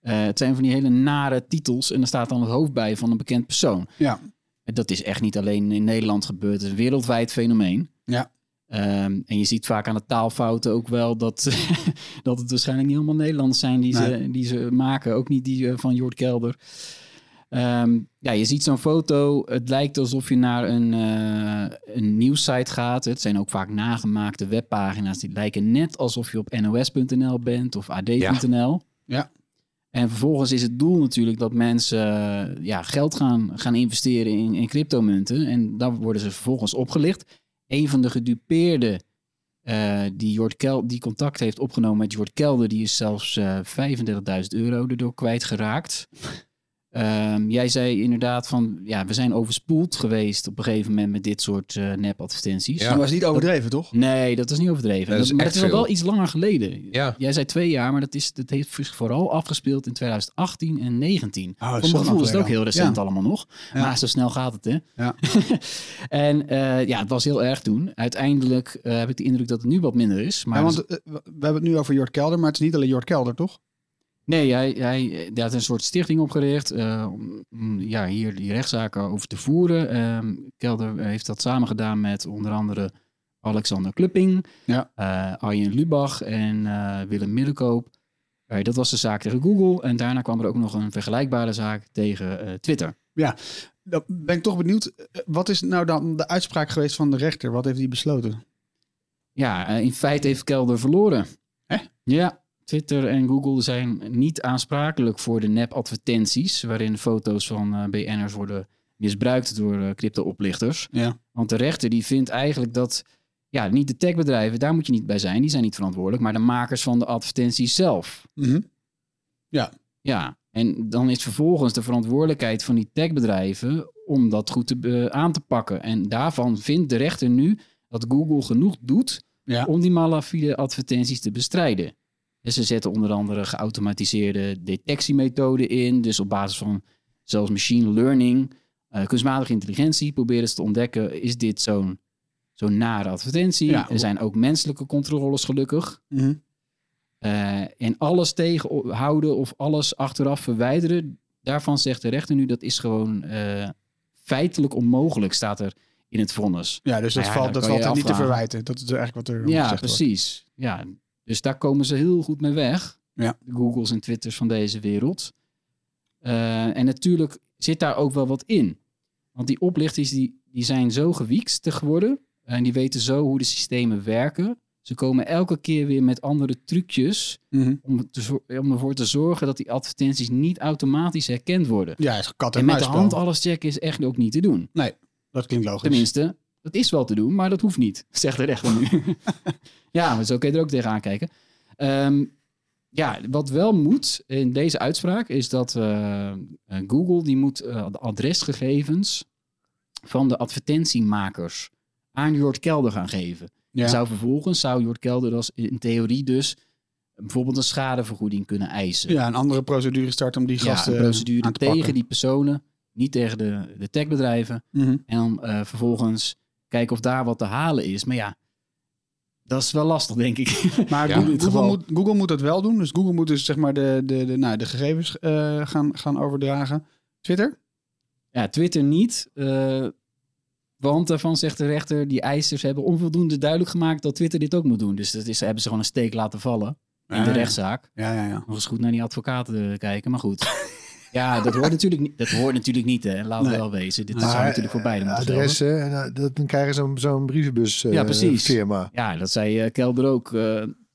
Eh, het zijn van die hele nare titels en er staat dan het hoofd bij van een bekend persoon. Ja. Dat is echt niet alleen in Nederland gebeurd, het is een wereldwijd fenomeen. Ja. Ehm, en je ziet vaak aan de taalfouten ook wel dat, dat het waarschijnlijk niet allemaal Nederlanders zijn die, Nee. ze, die ze maken. Ook niet die eh, van Jort Kelder. Ehm, ja, je ziet zo'n foto. Het lijkt alsof je naar een, eh een nieuwssite gaat. Het zijn ook vaak nagemaakte webpagina's. Die lijken net alsof je op nos.nl bent of ad.nl. Ja. En vervolgens is het doel natuurlijk dat mensen eh, ja, geld gaan, gaan investeren in, in cryptomunten. En dan worden ze vervolgens opgelicht. Een van de gedupeerden eh, die, Jort Kel die contact heeft opgenomen met Jort Kelder, die is zelfs eh 35.000 euro erdoor kwijtgeraakt. Ehm, jij zei inderdaad van, ja, we zijn overspoeld geweest op een gegeven moment met dit soort eh nep-advertenties. Ja. Dat was niet overdreven, toch? Nee, dat is niet overdreven. Dat is Dat- maar het is al wel iets langer geleden. Ja. Jij zei twee jaar, maar dat, is, dat heeft zich vooral afgespeeld in 2018 en 19. Oh, Voor zo mijn gevoel is het ook heel recent Ja. allemaal nog. Ja. Maar zo snel gaat het, hè? Ja. en eh, ja, het was heel erg toen. Uiteindelijk eh, heb ik de indruk dat het nu wat minder is. Maar Ja, want we hebben het nu over Jort Kelder, maar het is niet alleen Jort Kelder, toch? Nee, hij, hij, hij had een soort stichting opgericht eh, om ja, hier die rechtszaken over te voeren. Ehm, Kelder heeft dat samen gedaan met onder andere Alexander Klupping, Ja. eh, Arjen Lubach en eh, Willem Middelkoop. Dat was de zaak tegen Google. En daarna kwam er ook nog een vergelijkbare zaak tegen Twitter. Dan ben ik toch benieuwd. Wat is nou dan de uitspraak geweest van de rechter? Wat heeft hij besloten? Ja, in feite heeft Kelder verloren. Hè? Ja, Twitter en Google zijn niet aansprakelijk voor de nep-advertenties... waarin foto's van eh, BN'ers worden misbruikt door eh, crypto-oplichters. Ja. Want de rechter die vindt eigenlijk dat... Ja, niet de techbedrijven, daar moet je niet bij zijn. Die zijn niet verantwoordelijk. Maar de makers van de advertenties zelf. Mhm. Ja, en dan is vervolgens de verantwoordelijkheid van die techbedrijven om dat goed te, be- aan te pakken. En daarvan vindt de rechter nu dat Google genoeg doet Ja. om die malafide advertenties te bestrijden. En ze zetten onder andere geautomatiseerde detectiemethoden in. Dus op basis van zelfs machine learning, eh, kunstmatige intelligentie, proberen ze te ontdekken, is dit zo'n zo'n nare advertentie? Ja. Er zijn ook menselijke controles gelukkig. Eh, en alles tegenhouden of alles achteraf verwijderen, daarvan zegt de rechter nu dat is gewoon eh, feitelijk onmogelijk, staat er in het vonnis. Ja, dus dat Nou ja, valt, dat valt niet te verwijten. Dat is eigenlijk wat er Ja, gezegd wordt. precies. Ja, dus daar komen ze heel goed mee weg. Ja. De Googles en Twitters van deze wereld. Eh, en natuurlijk zit daar ook wel wat in. Want die oplichters die, die zijn zo gewiekst geworden. En die weten zo hoe de systemen werken. Ze komen elke keer weer met andere trucjes Mhm. om, te, om ervoor te zorgen dat die advertenties niet automatisch herkend worden. Ja, het is kat en, En met de hand alles checken is echt ook niet te doen. Dat klinkt logisch. Tenminste, dat is wel te doen, maar dat hoeft niet, zegt de rechter nu. ja, maar zo kun je er ook tegenaan kijken. Ehm, ja, wat wel moet in deze uitspraak is dat eh, eh, Google die moet eh, de adresgegevens van de advertentiemakers aan Jort Kelder gaan geven. Ja. Zou vervolgens zou Jort Kelder als in theorie dus bijvoorbeeld een schadevergoeding kunnen eisen. ja, een andere procedure start om die Ja, gasten een procedure te tegen pakken. die personen, niet tegen de, de techbedrijven. Mhm. En dan vervolgens kijken of daar wat te halen is. Maar ja, dat is wel lastig, denk ik. Maar Ja, Google, in moet, Google moet dat wel doen. Dus Google moet dus zeg maar de, de, de, nou, de gegevens eh, gaan, gaan overdragen. Twitter? ja, Twitter niet. eh, want daarvan zegt de rechter, die eisers hebben onvoldoende duidelijk gemaakt dat Twitter dit ook moet doen. Dus dat is, hebben ze gewoon een steek laten vallen in Ja, de rechtszaak. Ja, ja, ja. Nog eens goed naar die advocaten eh, kijken, maar goed. ja, dat hoort natuurlijk niet, dat hoort natuurlijk niet hè. Laten we Nee. wel wezen. Dit Maar, zou natuurlijk voor beide adressen, en, eh, dat, dan krijgen ze zo'n zo'n brievenbus eh, Ja, precies. firma. Ja, dat zei eh, Kelder ook.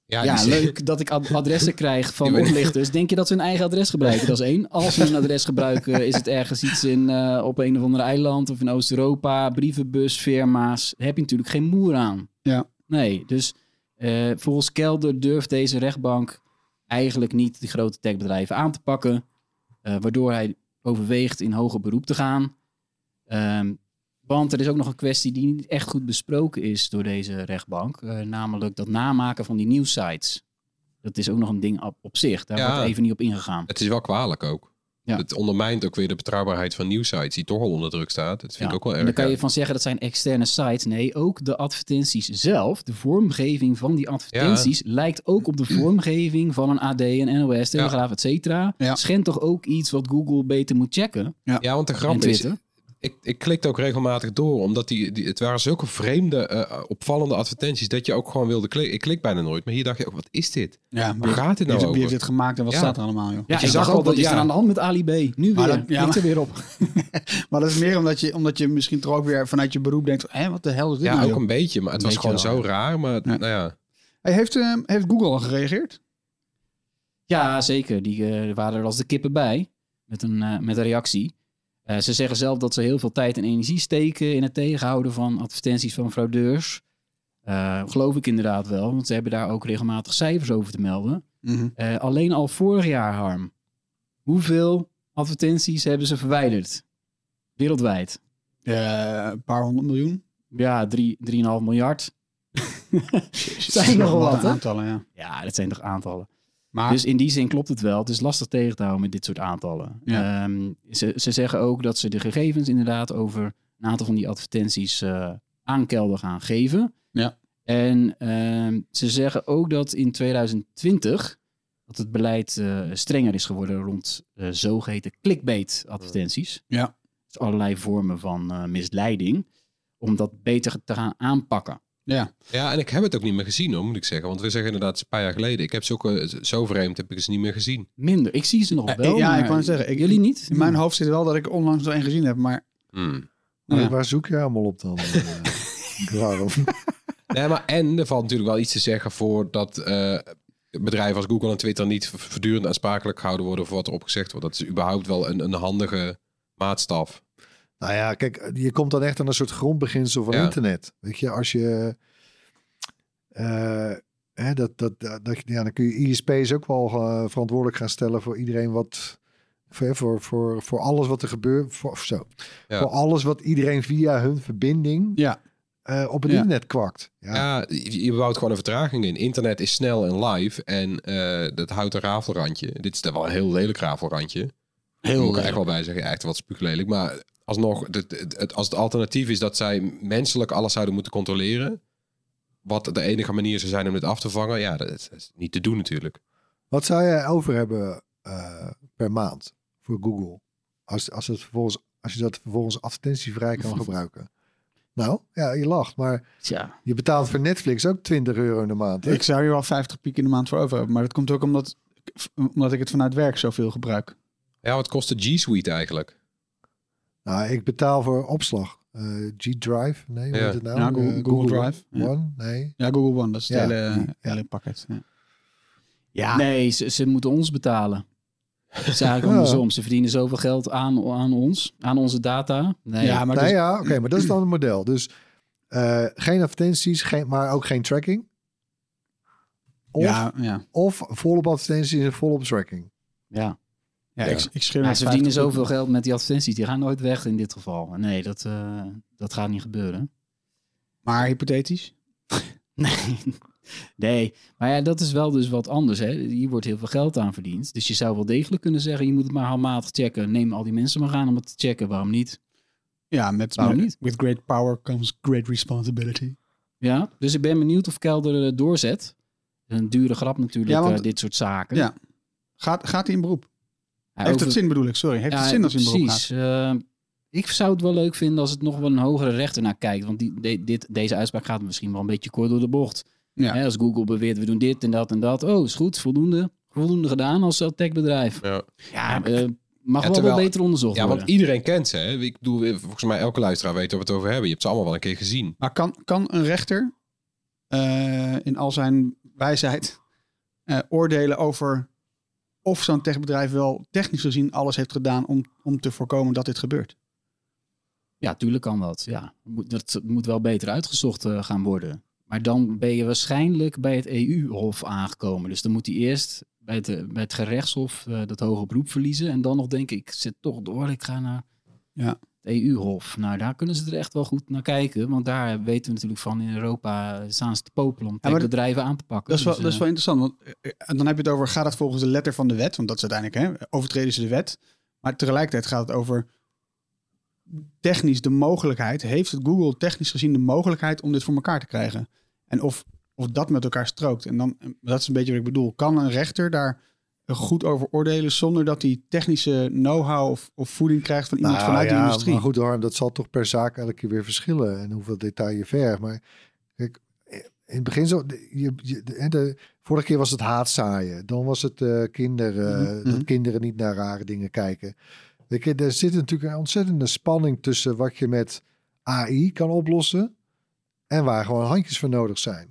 Ja, leuk dat ik ad- adressen krijg van oplichters. Denk je dat ze hun eigen adres gebruiken? Dat is één. Als ze een adres gebruiken, is het ergens iets in, eh, op een of ander eiland of in Oost-Europa, brievenbus, firma's. Daar heb je natuurlijk geen moer aan. Ja. Nee, dus eh, volgens Kelder durft deze rechtbank eigenlijk niet de grote techbedrijven aan te pakken. Eh, waardoor hij overweegt in hoger beroep te gaan. Ehm, want er is ook nog een kwestie die niet echt goed besproken is door deze rechtbank. eh, namelijk dat namaken van die nieuwsites. Dat is ook nog een ding op, op zich. Daar Ja. wordt even niet op ingegaan. Het is wel kwalijk ook. Ja. Het ondermijnt ook weer de betrouwbaarheid van nieuwsites die toch al onder druk staat. Dat vind Ja, ik ook wel en erg. dan kan je van zeggen dat zijn externe sites. Nee, ook de advertenties zelf, de vormgeving van die advertenties, lijkt ook op de vormgeving van een AD, een NOS, Telegraaf, et cetera. Ja. Schendt toch ook iets wat Google beter moet checken? Ja, want de grap is. Ik, ik klikte ook regelmatig door, omdat die, die, het waren zulke vreemde, eh, opvallende advertenties, dat je ook gewoon wilde klikken. Ik klik bijna nooit, maar hier dacht je ook, wat is dit? Ja, Waar gaat dit wie, nou heeft, wie heeft dit gemaakt en wat Ja. staat er allemaal, joh? Ja, je zag al wat dat- is er ja. aan de hand met Ali B? Nu Maar weer, dat- ja, klikt er weer op. Maar dat is meer omdat je, omdat je misschien toch ook weer vanuit je beroep denkt... Hé, wat de hel is dit Ja, nou, ook joh? een beetje, maar het Een was gewoon wel, zo raar. Maar Ja. nou ja, Hey, heeft, eh, heeft Google al gereageerd? Ja, zeker. Die eh, waren er als de kippen bij met een, met een reactie. Eh, ze zeggen zelf dat ze heel veel tijd en energie steken in het tegenhouden van advertenties van fraudeurs. Eh, geloof ik inderdaad wel, want ze hebben daar ook regelmatig cijfers over te melden. Mhm. Eh, alleen al vorig jaar, Harm. Hoeveel advertenties hebben ze verwijderd. Wereldwijd. Een paar honderd miljoen. Ja, drie- 3,5 miljard. Jezus, Zijn nogal wat, aantallen, ja. Ja, dat zijn toch aantallen. Maar Dus in die zin klopt het wel. Het is lastig tegen te houden met dit soort aantallen. Ja. Ehm, ze, ze zeggen ook dat ze de gegevens inderdaad over een aantal van die advertenties eh, aan Kelder gaan geven. Ja. En ehm, ze zeggen ook dat in 2020 dat het beleid eh, strenger is geworden rond eh, zogeheten clickbait advertenties. Ja. Dus allerlei vormen van misleiding. Om dat beter te gaan aanpakken. Ja, Ja, en ik heb het ook niet meer gezien, hoor, moet ik zeggen. Want we zeggen inderdaad, een paar jaar geleden. Ik heb ze ook eh, zo vreemd, heb ik ze niet meer gezien. Minder. Ik zie ze nog Eh, wel. ja, ik wou zeggen, ik- jullie niet? in mijn hoofd zit wel dat ik onlangs er een gezien heb, maar Hmm. Ja. Waar zoek je allemaal op dan? eh, Waarom? Nee, maar en er valt natuurlijk wel iets te zeggen voor dat eh, bedrijven als Google en Twitter niet voortdurend aansprakelijk gehouden worden voor wat er opgezegd wordt. Dat is überhaupt wel een, een handige maatstaf. Nou ja, kijk, je komt dan echt aan een soort grondbeginsel van Ja. internet. Weet je, als je. eh, hè, dat, dat, dat, dat- ja, dan kun je ISP's ook wel eh, verantwoordelijk gaan stellen voor iedereen wat. Voor, voor, voor, voor alles wat er gebeurt. Voor, zo. Ja. voor alles wat iedereen via hun verbinding ja. eh, op het Ja. internet kwakt. Ja, Ja, je, je bouwt gewoon een vertraging in. Internet is snel en live en eh, dat houdt een rafelrandje. Dit is dan wel een heel lelijk rafelrandje. Daar moet ik er echt wel bij zeggen. Echt wat spuuglelijk. Maar alsnog, het, het, het- als het alternatief is dat zij menselijk alles zouden moeten controleren. Wat de enige manier zou zijn om dit af te vangen. Ja, dat is, dat is niet te doen natuurlijk. Wat zou jij over hebben eh, per maand voor Google? Als, als, het vervolgens, als je dat vervolgens advertentievrij kan gebruiken. Nou, ja, je lacht, maar Tja. je betaalt voor Netflix ook 20 euro in de maand. hè? Ik zou hier wel 50 piek in de maand voor over hebben. Maar dat komt ook omdat, omdat ik het vanuit werk zoveel gebruik. Ja, wat kost de G Suite eigenlijk? Nou, ik betaal voor opslag. Eh, G-Drive, nee, Ja. het nou? Ja, Google- Eh, Google Drive, ja. One, nee. Ja, Google One, dat is het Ja. hele, Ja. hele pakket. Ja. Ja, Nee, ze, ze moeten ons betalen. Het is eigenlijk Ja. andersom. Ze verdienen zoveel geld aan, aan ons, aan onze data. Nee, ja maar nee, dus- ja, oké, maar dat is dan het model. Dus eh, geen advertenties, geen, maar ook geen tracking. Of, ja, ja. of volop advertenties en volop tracking. ja. Ja, Ja. Ik, ik ze verdienen 50 zoveel geld met die advertenties. Die gaan nooit weg in dit geval. Nee, dat, eh, dat gaat niet gebeuren. Maar hypothetisch? Nee. nee, maar ja, dat is wel dus wat anders. Hè. Hier wordt heel veel geld aan verdiend. Dus je zou wel degelijk kunnen zeggen, je moet het maar handmatig checken. Neem al die mensen maar aan om het te checken. Waarom niet? Ja, met, Waarom met- niet? With great power comes great responsibility. Ja, dus ik ben benieuwd of Kelder eh, doorzet. Een dure grap natuurlijk, Ja, want- eh, dit soort zaken. Ja. Gaat, gaat hij in beroep? Heeft over- het zin bedoel ik, sorry. Heeft Ja, het zin als hij in beroep precies. gaat? Eh, ik zou het wel leuk vinden als het nog wel een hogere rechter naar kijkt. Want die, de- dit, deze uitspraak gaat misschien wel een beetje kort door de bocht. Ja. Hè, als Google beweert, we doen dit en dat en dat. Oh, is goed, voldoende. Voldoende gedaan als eh, techbedrijf. Ja. Ja, eh, mag Ja, wel terwijl- wel beter onderzocht Ja, worden. want iedereen kent ze. Hè? Ik bedoel, volgens mij elke luisteraar weet waar we het over hebben. Je hebt ze allemaal wel een keer gezien. Maar kan, kan een rechter eh, in al zijn wijsheid eh, oordelen over of zo'n techbedrijf wel technisch gezien alles heeft gedaan om, om te voorkomen dat dit gebeurt? Ja, tuurlijk kan dat. Ja. Dat moet wel beter uitgezocht eh, gaan worden. Maar dan ben je waarschijnlijk bij het EU-hof aangekomen. Dus dan moet hij eerst bij het, eh, bij het gerechtshof eh, dat hoge beroep verliezen. En dan nog denken, ik zit toch door, ik ga naar Ja. EU-hof. Nou, daar kunnen ze er echt wel goed naar kijken. Want daar weten we natuurlijk van in Europa staan ze te popelen om bedrijven aan te pakken. Dat is wel, Dus, dat is eh, wel interessant. Want eh, en dan heb je het over, gaat het volgens de letter van de wet? Want dat is uiteindelijk, hè, overtreden ze de wet. Maar tegelijkertijd gaat het over technisch de mogelijkheid. Heeft het Google technisch gezien de mogelijkheid om dit voor elkaar te krijgen? En of, of dat met elkaar strookt. En dan, dat is een beetje wat ik bedoel. Kan een rechter daar goed over oordelen zonder dat hij technische know-how of, of voeding krijgt van iemand Nou vanuit ja, de industrie? Maar goed, Harm, dat zal toch per zaak elke keer weer verschillen. En hoeveel detail je vergt. Maar kijk, in het begin zo... Je, je, de, de- vorige keer was het haatzaaien. Dan was het eh kinder, eh, Mhm, dat mhm. kinderen niet naar rare dingen kijken. Er zit natuurlijk een ontzettende spanning tussen wat je met AI kan oplossen... en waar gewoon handjes voor nodig zijn.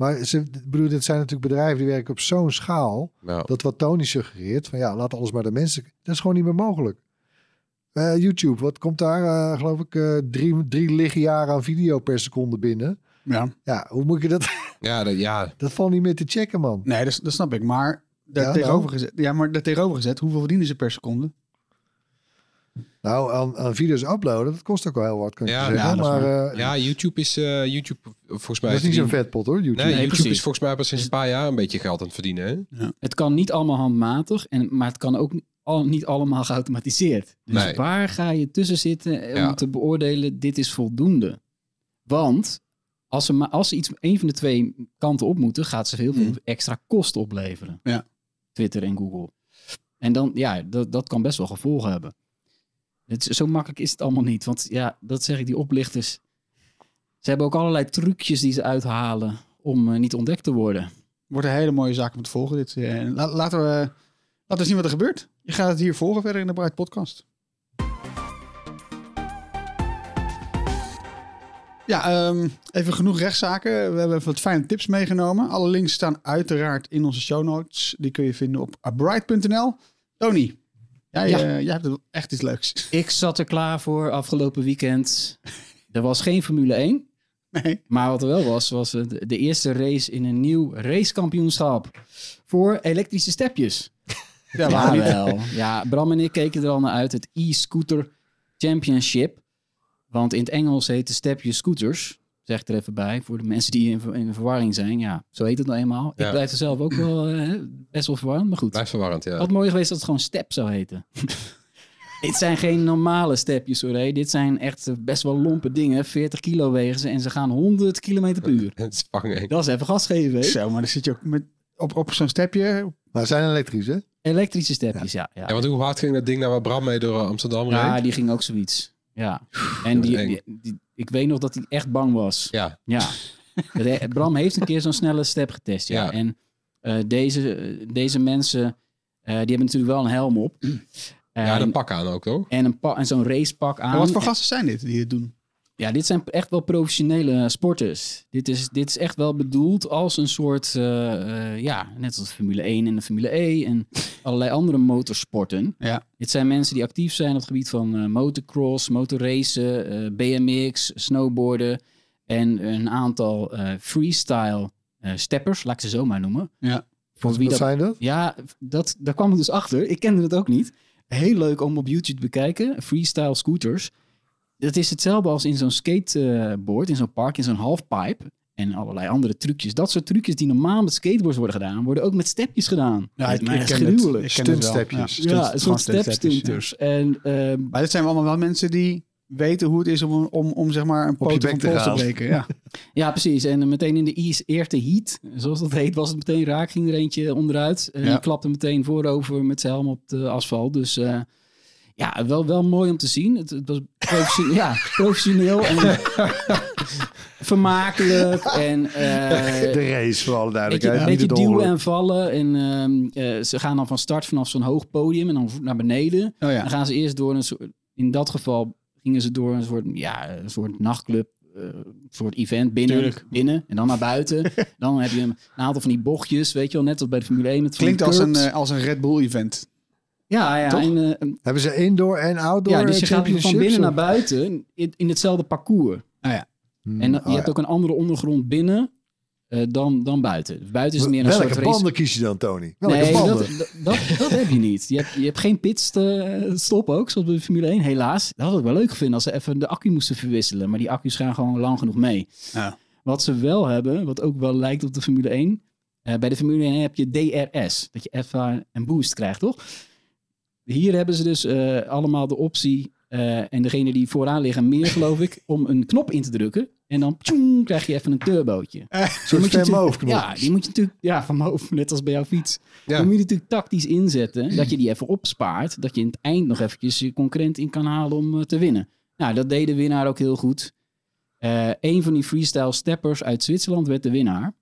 Maar ze, bedoel, dit zijn natuurlijk bedrijven die werken op zo'n schaal... Nou, Dat wat Tony suggereert, van ja, laat alles maar de mensen. Dat is gewoon niet meer mogelijk. Eh, YouTube, wat komt daar, eh, geloof ik, eh, drie, drie lichtjaren aan video per seconde binnen. Ja, Ja, hoe moet je dat? ja, dat, ja, Dat valt niet meer te checken, man. nee, dat, dat snap ik. Maar daar Ja, tegenover gezet, ja, maar daar tegenover gezet, hoeveel verdienen ze per seconde? Nou, aan, aan video's uploaden, dat kost ook wel heel wat, kan Ja, je zeggen. ja, maar eh, Ja, YouTube is uh, YouTube volgens mij. dat is niet zo'n vetpot hoor, YouTube. Nee, Nee, YouTube precies. is volgens mij pas sinds een paar jaar een beetje geld aan het verdienen. Hè? Het kan niet allemaal handmatig, en, maar het kan ook niet, al, niet allemaal geautomatiseerd. Dus Nee. waar ga je tussen zitten eh, Ja. om te beoordelen, dit is voldoende? Want als ze, maar, als ze iets, een van de twee kanten op moeten, gaat ze heel veel Hmm. extra kosten opleveren. Ja. Twitter en Google. En dan, ja, dat, dat kan best wel gevolgen hebben. Het, zo makkelijk is het allemaal niet. Want ja, dat zeg ik, die oplichters. Ze hebben ook allerlei trucjes die ze uithalen om eh, niet ontdekt te worden. Wordt een hele mooie zaak om te volgen. Dit, eh, la- laten, we, laten we zien wat er gebeurt. Je gaat het hier volgen verder in de Bright Podcast. Ja, ehm, even genoeg rechtszaken. We hebben even wat fijne tips meegenomen. Alle links staan uiteraard in onze show notes. Die kun je vinden op abright.nl. Tony, jij, Ja. eh, jij hebt echt iets leuks. Ik zat er klaar voor afgelopen weekend. Er was geen Formule 1. Nee. Maar wat er wel was, was de, eerste race in een nieuw racekampioenschap. Voor elektrische stepjes. Ja, Ja, wel. Ja, Bram en ik keken er al naar uit. Het e-scooter championship. Want in het Engels heet de stepje scooters. Zeg er even bij, voor de mensen die in, ver- in verwarring zijn. Ja, zo heet het nou eenmaal. Ja. Ik blijf er zelf ook wel eh, best wel verwarrend, maar goed. Blijft verwarrend, ja. Wat mooi geweest dat het gewoon step zou heten. Dit zijn geen normale stepjes hoor. hé. Dit zijn echt eh, best wel lompe dingen. 40 kilo wegen ze en ze gaan 100 kilometer per uur. Is. Dat is even gas geven. hè? Zo, maar dan zit je ook met, op, op zo'n stepje. Maar ze zijn elektrisch, hè? Elektrische stepjes, ja. Ja, Ja, want hoe hard ging dat ding nou waar Bram mee door Amsterdam ja reed? die ging ook zoiets. Ja. En die, die, die- ik weet nog dat hij echt bang was. Ja, Ja. Bram heeft een keer zo'n snelle step getest. Ja. Ja. En eh, deze, deze mensen, eh, die hebben natuurlijk wel een helm op. ja En- een pak aan ook, toch? En, een pa- en zo'n racepak aan. Maar wat voor gasten zijn dit die het doen? Ja, dit zijn echt wel professionele sporters. Dit is, dit is echt wel bedoeld als een soort, eh, eh, ja, net als de Formule 1 en de Formule E en allerlei andere motorsporten. Ja. Dit zijn mensen die actief zijn op het gebied van eh, motocross, motorracen, eh, BMX, snowboarden en een aantal eh, freestyle eh, steppers, laat ik ze zo maar noemen. Ja. Voor Wat, wie dat, zijn dat? ja, dat, daar kwam ik dus achter. Ik kende het ook niet. Heel leuk om op YouTube te bekijken. Freestyle scooters. Dat is hetzelfde als in zo'n skateboard, in zo'n park, in zo'n halfpipe. En allerlei andere trucjes. Dat soort trucjes die normaal met skateboards worden gedaan, worden ook met stepjes gedaan. Ja, ik, ken het. gruwelijk. Ik ken het wel. Stuntstepjes. Ja, stunt- ja. stepstunters. En ehm, Maar dit zijn allemaal wel mensen die weten hoe het is om, om, om zeg maar een poot van te pols te breken. Ja. Ja, precies. En meteen in de East eerste heat, zoals dat heet, was het meteen raak. Ging er eentje onderuit. En Ja. die klapte meteen voorover met zijn helm op de asfalt. Dus eh, ja, wel, wel mooi om te zien. Het, het was professioneel, ja, professioneel en vermakelijk. En eh, De race, voor alle Beetje, duidelijkheid. een beetje het duwen en vallen. En ehm, eh, ze gaan dan van start vanaf zo'n hoog podium en dan naar beneden. Oh ja. Dan gaan ze eerst door een soort, in dat geval gingen ze door een soort, ja, een soort nachtclub, eh, een soort event binnen, Tuurlijk. binnen en dan naar buiten. dan heb je een, aantal van die bochtjes, weet je wel, net als bij de Formule 1 met van die Klinkt als een, eh, als een Red Bull event. Ja, ja, toch? en, eh, Hebben ze indoor en outdoor ja, dus je eh, gaat van binnen naar buiten in, in hetzelfde parcours. Hmm, En dan- oh je ja. hebt ook een andere ondergrond binnen eh, dan, dan buiten. Buiten is het meer een Welke soort race. banden kies je dan, Tony? Welke nee, banden? dat, dat, dat, dat heb je niet. Je hebt, je hebt geen pitstop ook, zoals bij de Formule 1, helaas. Dat had ik wel leuk gevonden als ze even de accu moesten verwisselen. Maar die accu's gaan gewoon lang genoeg mee. Ja. Wat ze wel hebben, wat ook wel lijkt op de Formule 1. eh, bij de Formule 1 heb je DRS. Dat je even een boost krijgt, toch? Hier hebben ze dus eh, allemaal de optie. eh, en degene die vooraan liggen meer, geloof ik, om een knop in te drukken. En dan tjoeng, krijg je even een turbootje. Je Van natuurlijk- Moof knop. Ja, die moet je natuurlijk, ja, van hoofd, net als bij jouw fiets. Ja. Dan moet je natuurlijk tactisch inzetten, dat je die even opspaart. Dat je in het eind nog eventjes je concurrent in kan halen om eh, te winnen. Nou, dat deed de winnaar ook heel goed. Eh een van die freestyle steppers uit Zwitserland werd de winnaar.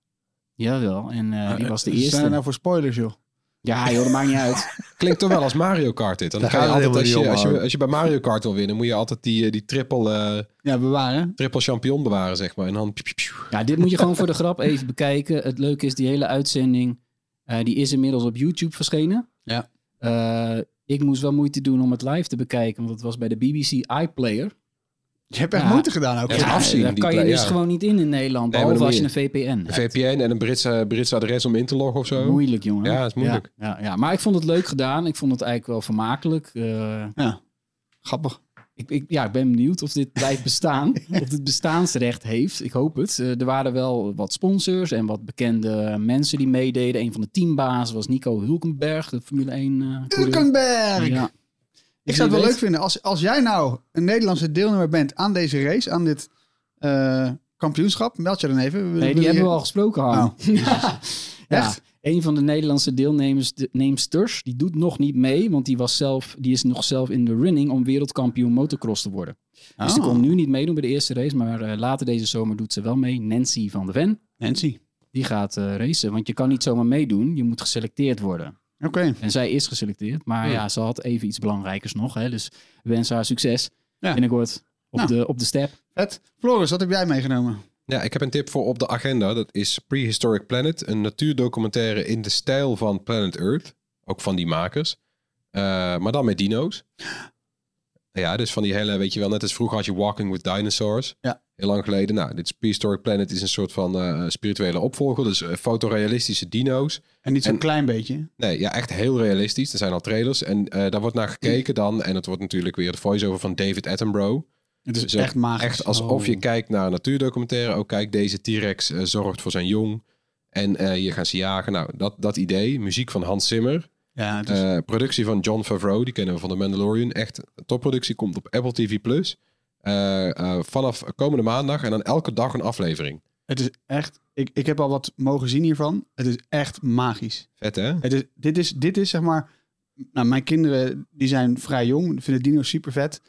Jawel, en eh, die was de Zijn er eerste. nou voor spoilers, joh? Ja, joh, dat maakt niet uit. Klinkt toch wel als Mario Kart dit. Dan Daar kan je altijd, als je, als, je, als je bij Mario Kart wil winnen, moet je altijd die, eh, die triple, eh, Ja, bewaren. triple champion bewaren, zeg maar. En dan... Ja, dit moet je gewoon voor de grap even bekijken. Het leuke is, die hele uitzending, eh, die is inmiddels op YouTube verschenen. Ja. Eh, ik moest wel moeite doen om het live te bekijken, want het was bij de BBC iPlayer. Je hebt echt Ja. moeite gedaan ook. Ja, Ja, het afzien, daar die kan je dus ja. gewoon niet in in Nederland, behalve als je een VPN Een hebt. VPN en een Britse, Britse adres om in te loggen of zo. Moeilijk, jongen. Ja, is moeilijk. Ja, ja, ja, maar ik vond het leuk gedaan. Ik vond het eigenlijk wel vermakelijk. Eh, Ja. Grappig. Ik, ik, ja, ik ben benieuwd of dit blijft bestaan. of dit bestaansrecht heeft. Ik hoop het. Eh, er waren wel wat sponsors en wat bekende mensen die meededen. Een van de teambazen was Nico Hulkenberg, de Formule 1 eh. Hulkenberg! Ja. Ik zou het wel leuk vinden als, als jij nou een Nederlandse deelnemer bent aan deze race, aan dit eh, kampioenschap. Meld je dan even. Nee, die hebben we al gesproken, Han. Oh. ja. Echt? Een van de Nederlandse deelnemers, de, neemsters, die doet nog niet mee, want die, was zelf, die is nog zelf in de running om wereldkampioen motocross te worden. Dus die Oh. kon nu niet meedoen bij de eerste race, maar eh, later deze zomer doet ze wel mee. Nancy van de Ven, Nancy. die gaat eh, racen, want je kan niet zomaar meedoen, je moet geselecteerd worden. Oké. En zij is geselecteerd, maar Hmm. ja, ze had even iets belangrijkers nog, hè, dus we wensen haar succes Ja. binnenkort op, Nou. de, op de step. Vet. Floris, wat heb jij meegenomen? Ja, ik heb een tip voor op de agenda. Dat is Prehistoric Planet. Een natuurdocumentaire in de stijl van Planet Earth. Ook van die makers. Eh, maar dan met dino's. Ja, dus van die hele, weet je wel, net als vroeger had je Walking with Dinosaurs. Ja. Heel lang geleden. Nou, dit is Prehistoric Planet is een soort van eh, spirituele opvolger. Dus eh, fotorealistische dino's. En niet zo'n klein beetje. Nee, ja, echt heel realistisch. Er zijn al trailers. En eh, daar wordt naar gekeken dan. En het wordt natuurlijk weer de voice-over van David Attenborough. Het is Dus echt magisch. Echt alsof Oh. je kijkt naar een natuurdocumentaire. Ook kijk, deze T-Rex zorgt voor zijn jong. En hier gaan ze jagen. Nou, dat, dat idee. Muziek van Hans Zimmer. Ja, is, Eh, productie van John Favreau. Die kennen we van The Mandalorian. Echt topproductie. Komt op Apple TV+. Plus. Eh, eh, vanaf komende maandag. En dan elke dag een aflevering. het is echt... Ik, ik heb al wat mogen zien hiervan. Het is echt magisch. Vet, hè? Het is, dit, is, dit is zeg maar... Nou, mijn kinderen die zijn vrij jong. Vinden dino's super vet.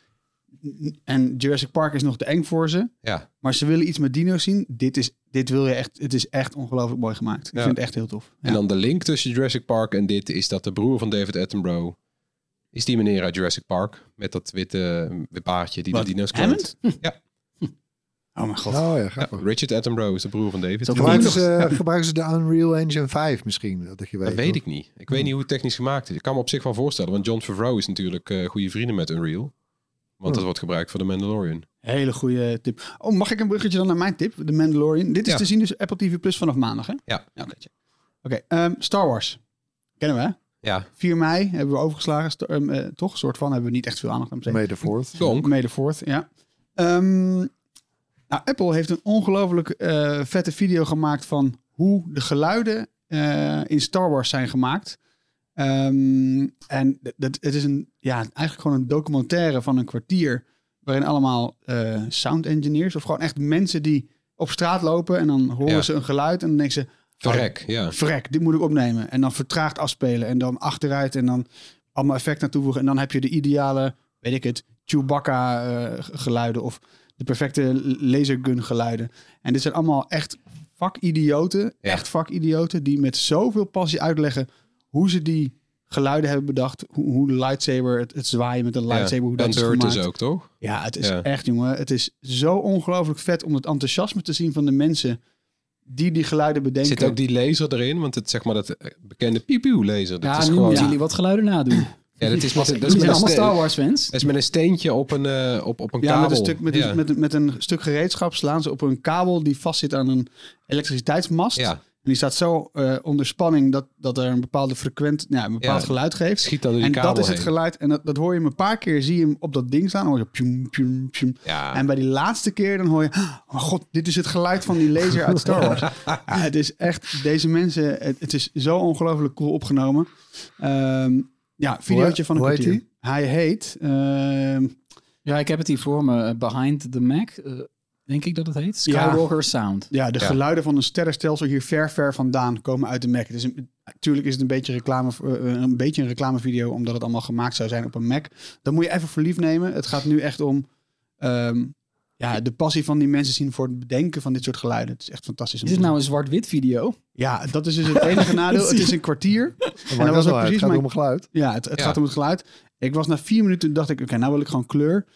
En Jurassic Park is nog te eng voor ze. Ja. Maar ze willen iets met dino's zien. Dit, is, dit wil je echt... Het is echt ongelooflijk mooi gemaakt. Ik Ja. vind het echt heel tof. En Ja. dan de link tussen Jurassic Park en dit is dat de broer van David Attenborough is die meneer uit Jurassic Park met dat witte, witte baardje die Wat, de dino's Hammond? kloont. Ja. Oh mijn god. Oh ja, Ja. Richard Attenborough is de broer van David. Dat, Gebruiken ze, gebruiken ze de Unreal Engine 5 misschien? Dat je weet, weet of- ik niet. Ik weet niet hoe het technisch gemaakt is. Ik kan me op zich wel voorstellen, want John Favreau is natuurlijk eh goede vrienden met Unreal. Want dat wordt gebruikt voor de Mandalorian. Hele goede tip. Oh, mag ik een bruggetje dan naar mijn tip? The Mandalorian. Dit is Ja. te zien dus Apple TV Plus vanaf maandag, hè? Ja. Oké, check. Oké, ehm, Star Wars. Kennen we, hè? Ja, 4 mei hebben we overgeslagen. Ehm, eh, toch? Een soort van. Hebben we niet echt veel aandacht aan besteed. May the 4th. Donk. May the 4th, ja. Ehm, nou, Apple heeft een ongelooflijk eh, vette video gemaakt van hoe de geluiden eh, in Star Wars zijn gemaakt. Ehm, en dat- het is een, ja, eigenlijk gewoon een documentaire van een kwartier. Waarin allemaal eh, sound engineers of gewoon echt mensen die op straat lopen. En dan horen Ja. ze een geluid en dan denken ze... verrek. Ja. Vrek, dit moet ik opnemen. En dan vertraagd afspelen. En dan achteruit en dan allemaal effecten toevoegen. En dan heb je de ideale, weet ik het, Chewbacca eh, geluiden. Of de perfecte lasergun geluiden. En dit zijn allemaal echt vakidioten. Ja. Echt vakidioten. Die met zoveel passie uitleggen hoe ze die geluiden hebben bedacht. Hoe, hoe de lightsaber, het, het zwaaien met een lightsaber, hoe Ben dat is gemaakt. is ook, toch? Ja, het is Ja. echt, jongen. Het is zo ongelooflijk vet om het enthousiasme te zien van de mensen die die geluiden bedenken. Zit ook die laser erin? Want het zeg maar dat eh, bekende piep laser. Dat Ja, is nu gewoon. moeten Ja, jullie wat geluiden nadoen. dat is met, dat is met, zijn allemaal Star Wars fans. dat is met een steentje op een, eh, op, op een Ja, kabel. met een, stuk, met, ja. een, met, met een stuk gereedschap slaan ze op een kabel die vastzit aan een elektriciteitsmast. ja, En die staat zo eh, onder spanning dat, dat er een bepaalde frequent, ja, een bepaald Ja. geluid geeft. schiet dan door die En kabel dat is het heen. geluid. En dat, dat hoor je hem een paar keer, zie je hem op dat ding staan. Dan hoor je pjoem, pjoem, pjoem. Ja. En bij die laatste keer dan hoor je... Oh mijn god, dit is het geluid van die laser uit Star Wars. ja, het is echt... Deze mensen... Het, het is zo ongelooflijk cool opgenomen. Ehm, ja, videootje van een hoe heet. Hij heet... ehm, Ja, ik heb het hier voor me. eh, Behind the Mac, eh, denk ik dat het heet. Ja. Skywalker Sound. Ja, de Ja. geluiden van een sterrenstelsel hier ver, ver vandaan komen uit de Mac. Het is een, natuurlijk is het een beetje, reclame, eh, een beetje een reclamevideo, omdat het allemaal gemaakt zou zijn op een Mac. Dat moet je even voor lief nemen. Het gaat nu echt om ehm, ja, de passie van die mensen zien voor het bedenken van dit soort geluiden. Het is echt fantastisch. om Is het nou een zwart-wit video? Ja, dat is dus het enige nadeel. Het is een kwartier. Dat dat was ook uit. precies Het gaat mijn- om het geluid. Ja, het, het Ja. gaat om het geluid. Ik was na vier minuten, dacht ik, oké, nou wil ik gewoon kleur.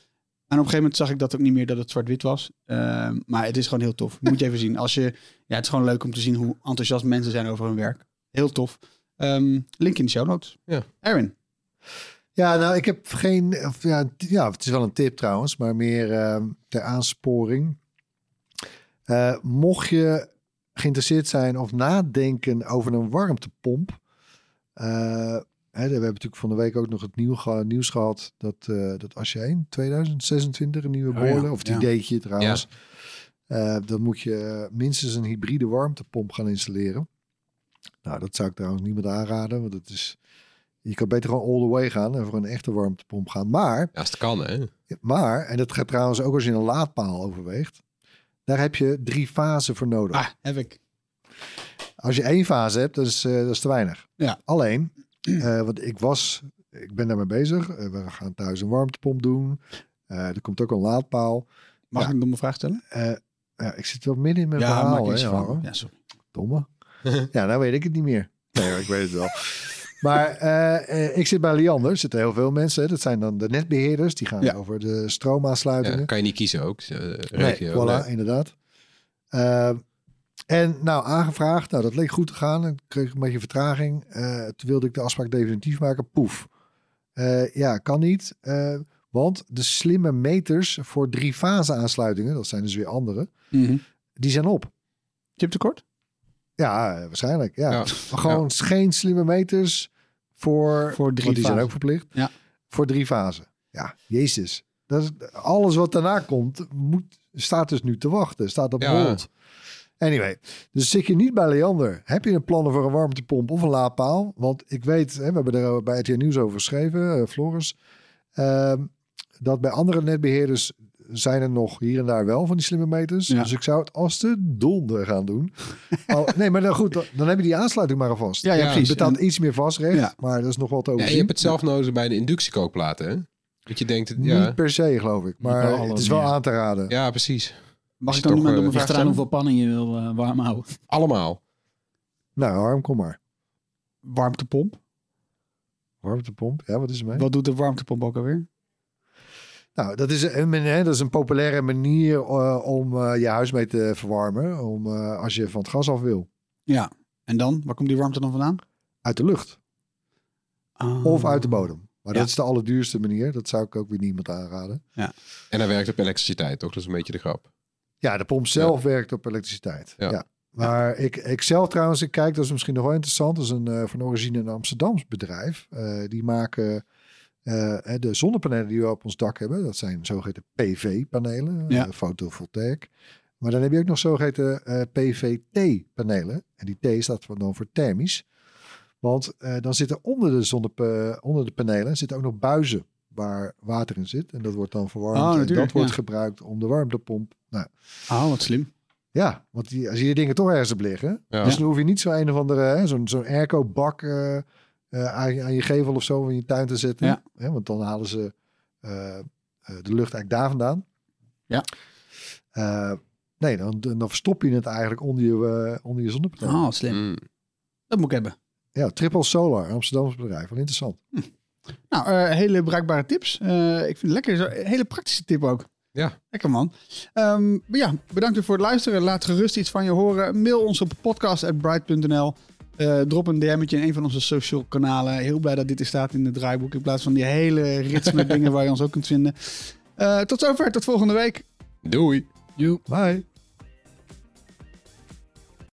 En op een gegeven moment zag ik dat ook niet meer dat het zwart-wit was. Ehm, maar het is gewoon heel tof. Moet je even zien. Als je, ja, het is gewoon leuk om te zien hoe enthousiast mensen zijn over hun werk. Heel tof. Ehm, link in de show notes. Ja. Aaron. Ja, nou, ik heb geen... Of, ja, ja, het is wel een tip trouwens, maar meer ehm, ter aansporing. Eh, mocht je geïnteresseerd zijn of nadenken over een warmtepomp... we hebben natuurlijk van de week ook nog het nieuw nieuws gehad dat, eh, dat als je in 2026 een nieuwe Oh ja, boiler, of het ja. ideetje trouwens, eh, dan moet je eh, minstens een hybride warmtepomp gaan installeren. Nou, dat zou ik trouwens niemand aanraden, want het is, je kan beter gewoon all the way gaan en voor een echte warmtepomp gaan. Maar, Ja, als het kan, hè? maar, en dat gaat trouwens ook als je een laadpaal overweegt, daar heb je drie fasen voor nodig. Ah, heb ik. Als je één fase hebt, dat is, eh, dat is te weinig. Ja. Alleen, eh, want ik was, ik ben daarmee bezig. Eh, we gaan thuis een warmtepomp doen. Eh, er komt ook een laadpaal. Mag Ja. ik nog een vraag stellen? Ja, ik zit wel midden in mijn ja, verhaal. maak hè, van. Ja, sorry. Domme. ja, nou weet ik het niet meer. Nee, ik weet het wel. Maar ik zit bij Liander. Er zitten heel veel mensen. Dat zijn dan de netbeheerders. Die gaan Ja. over de stroomaansluitingen. Ja, kan je niet kiezen ook. eh, Nee, voilà, nee. inderdaad. Eh, en nou, aangevraagd. Nou, dat leek goed te gaan. Ik kreeg een beetje vertraging. Eh, toen wilde ik de afspraak definitief maken. Poef. Eh, ja, kan niet. Eh, want de slimme meters voor drie fase aansluitingen, dat zijn dus weer andere, Mhm. die zijn op. Chiptekort? Ja, waarschijnlijk. Ja. Gewoon geen slimme meters voor, Voor drie want die zijn ook verplicht. Ja. Voor drie fasen. Ja, jezus. Dat is, alles wat daarna komt, moet, staat dus nu te wachten. Staat op Ja. hold. Anyway, dus zit je niet bij Leander. Heb je een plannen voor een warmtepomp of een laadpaal? Want ik weet, hè, we hebben er bij RTL Nieuws over geschreven, eh, Floris, ehm, dat bij andere netbeheerders zijn er nog hier en daar wel van die slimme meters. Ja. Dus ik zou het als de donder gaan doen. Al- nee, maar dan goed, dan, dan heb je die aansluiting maar alvast. Ja, ja, Ja, Je precies. betaalt En- iets meer vastrecht, Ja. maar dat is nog wat over. en je hebt het zelf nodig bij de inductiekookplaten, hè? Dat je denkt, ja, Niet per se, geloof ik. Maar het is wel aan te raden. ja, precies. Mag ik dan toch, niemand eh, om een vraag stellen? hoeveel pannen je wil eh, warm houden. Allemaal. Nou, Harm, kom maar. Warmtepomp. Warmtepomp, ja, wat is er mee? Wat doet de warmtepomp ook alweer? Nou, dat is een, hè, dat is een populaire manier eh, om eh, je huis mee te verwarmen. Om, eh, als je van het gas af wil. Ja. En dan? Waar komt die warmte dan vandaan? Uit de lucht Ah. of uit de bodem. Maar Ja. dat is de allerduurste manier. Dat zou ik ook weer niemand aanraden. En hij werkt op elektriciteit, toch? Dat is een beetje de grap. Ja, de pomp zelf werkt op elektriciteit. Ja. Ja. Maar ik, ik zelf trouwens, ik kijk, dat is misschien nog wel interessant. Dat is een, eh, van origine een Amsterdams bedrijf. Eh, die maken eh, de zonnepanelen die we op ons dak hebben. Dat zijn zogeheten PV-panelen, Ja. fotovoltaïk. Maar dan heb je ook nog zogeheten eh PVT-panelen. En die T staat dan voor thermisch. Want dan zitten onder de, zonnepa- onder de panelen zitten ook nog buizen waar water in zit. En dat wordt dan verwarmd. Oh, en dat wordt ja. gebruikt om de warmtepomp. Nou, Oh, wat slim. ja, want die, als je die dingen toch ergens op liggen, Ja. dus dan hoef je niet zo een of andere, hè, zo'n zo'n airco-bak eh, eh, aan, je- aan je gevel of zo in je tuin te zetten. Ja. Hè, want dan halen ze eh, eh, de lucht eigenlijk daar vandaan. Ja. Eh, nee, dan, dan verstop je het eigenlijk onder je, onder je zonnepaneel. Oh, wat slim. Mm. Dat moet ik hebben. Ja, Triple Solar, Amsterdamse bedrijf. Wel interessant. Nou, eh, hele bruikbare tips. Eh, ik vind het lekker. Zo, hele praktische tip ook. Ja. Lekker man. Ehm, maar ja, bedankt voor het luisteren. Laat gerust iets van je horen. Mail ons op podcast.bright.nl. Eh, drop een DM'tje in een van onze social kanalen. Heel blij dat dit er staat in het draaiboek. In plaats van die hele rits met dingen waar je ons ook kunt vinden. Eh, tot zover. Tot volgende week. Doei. Joe. Bye.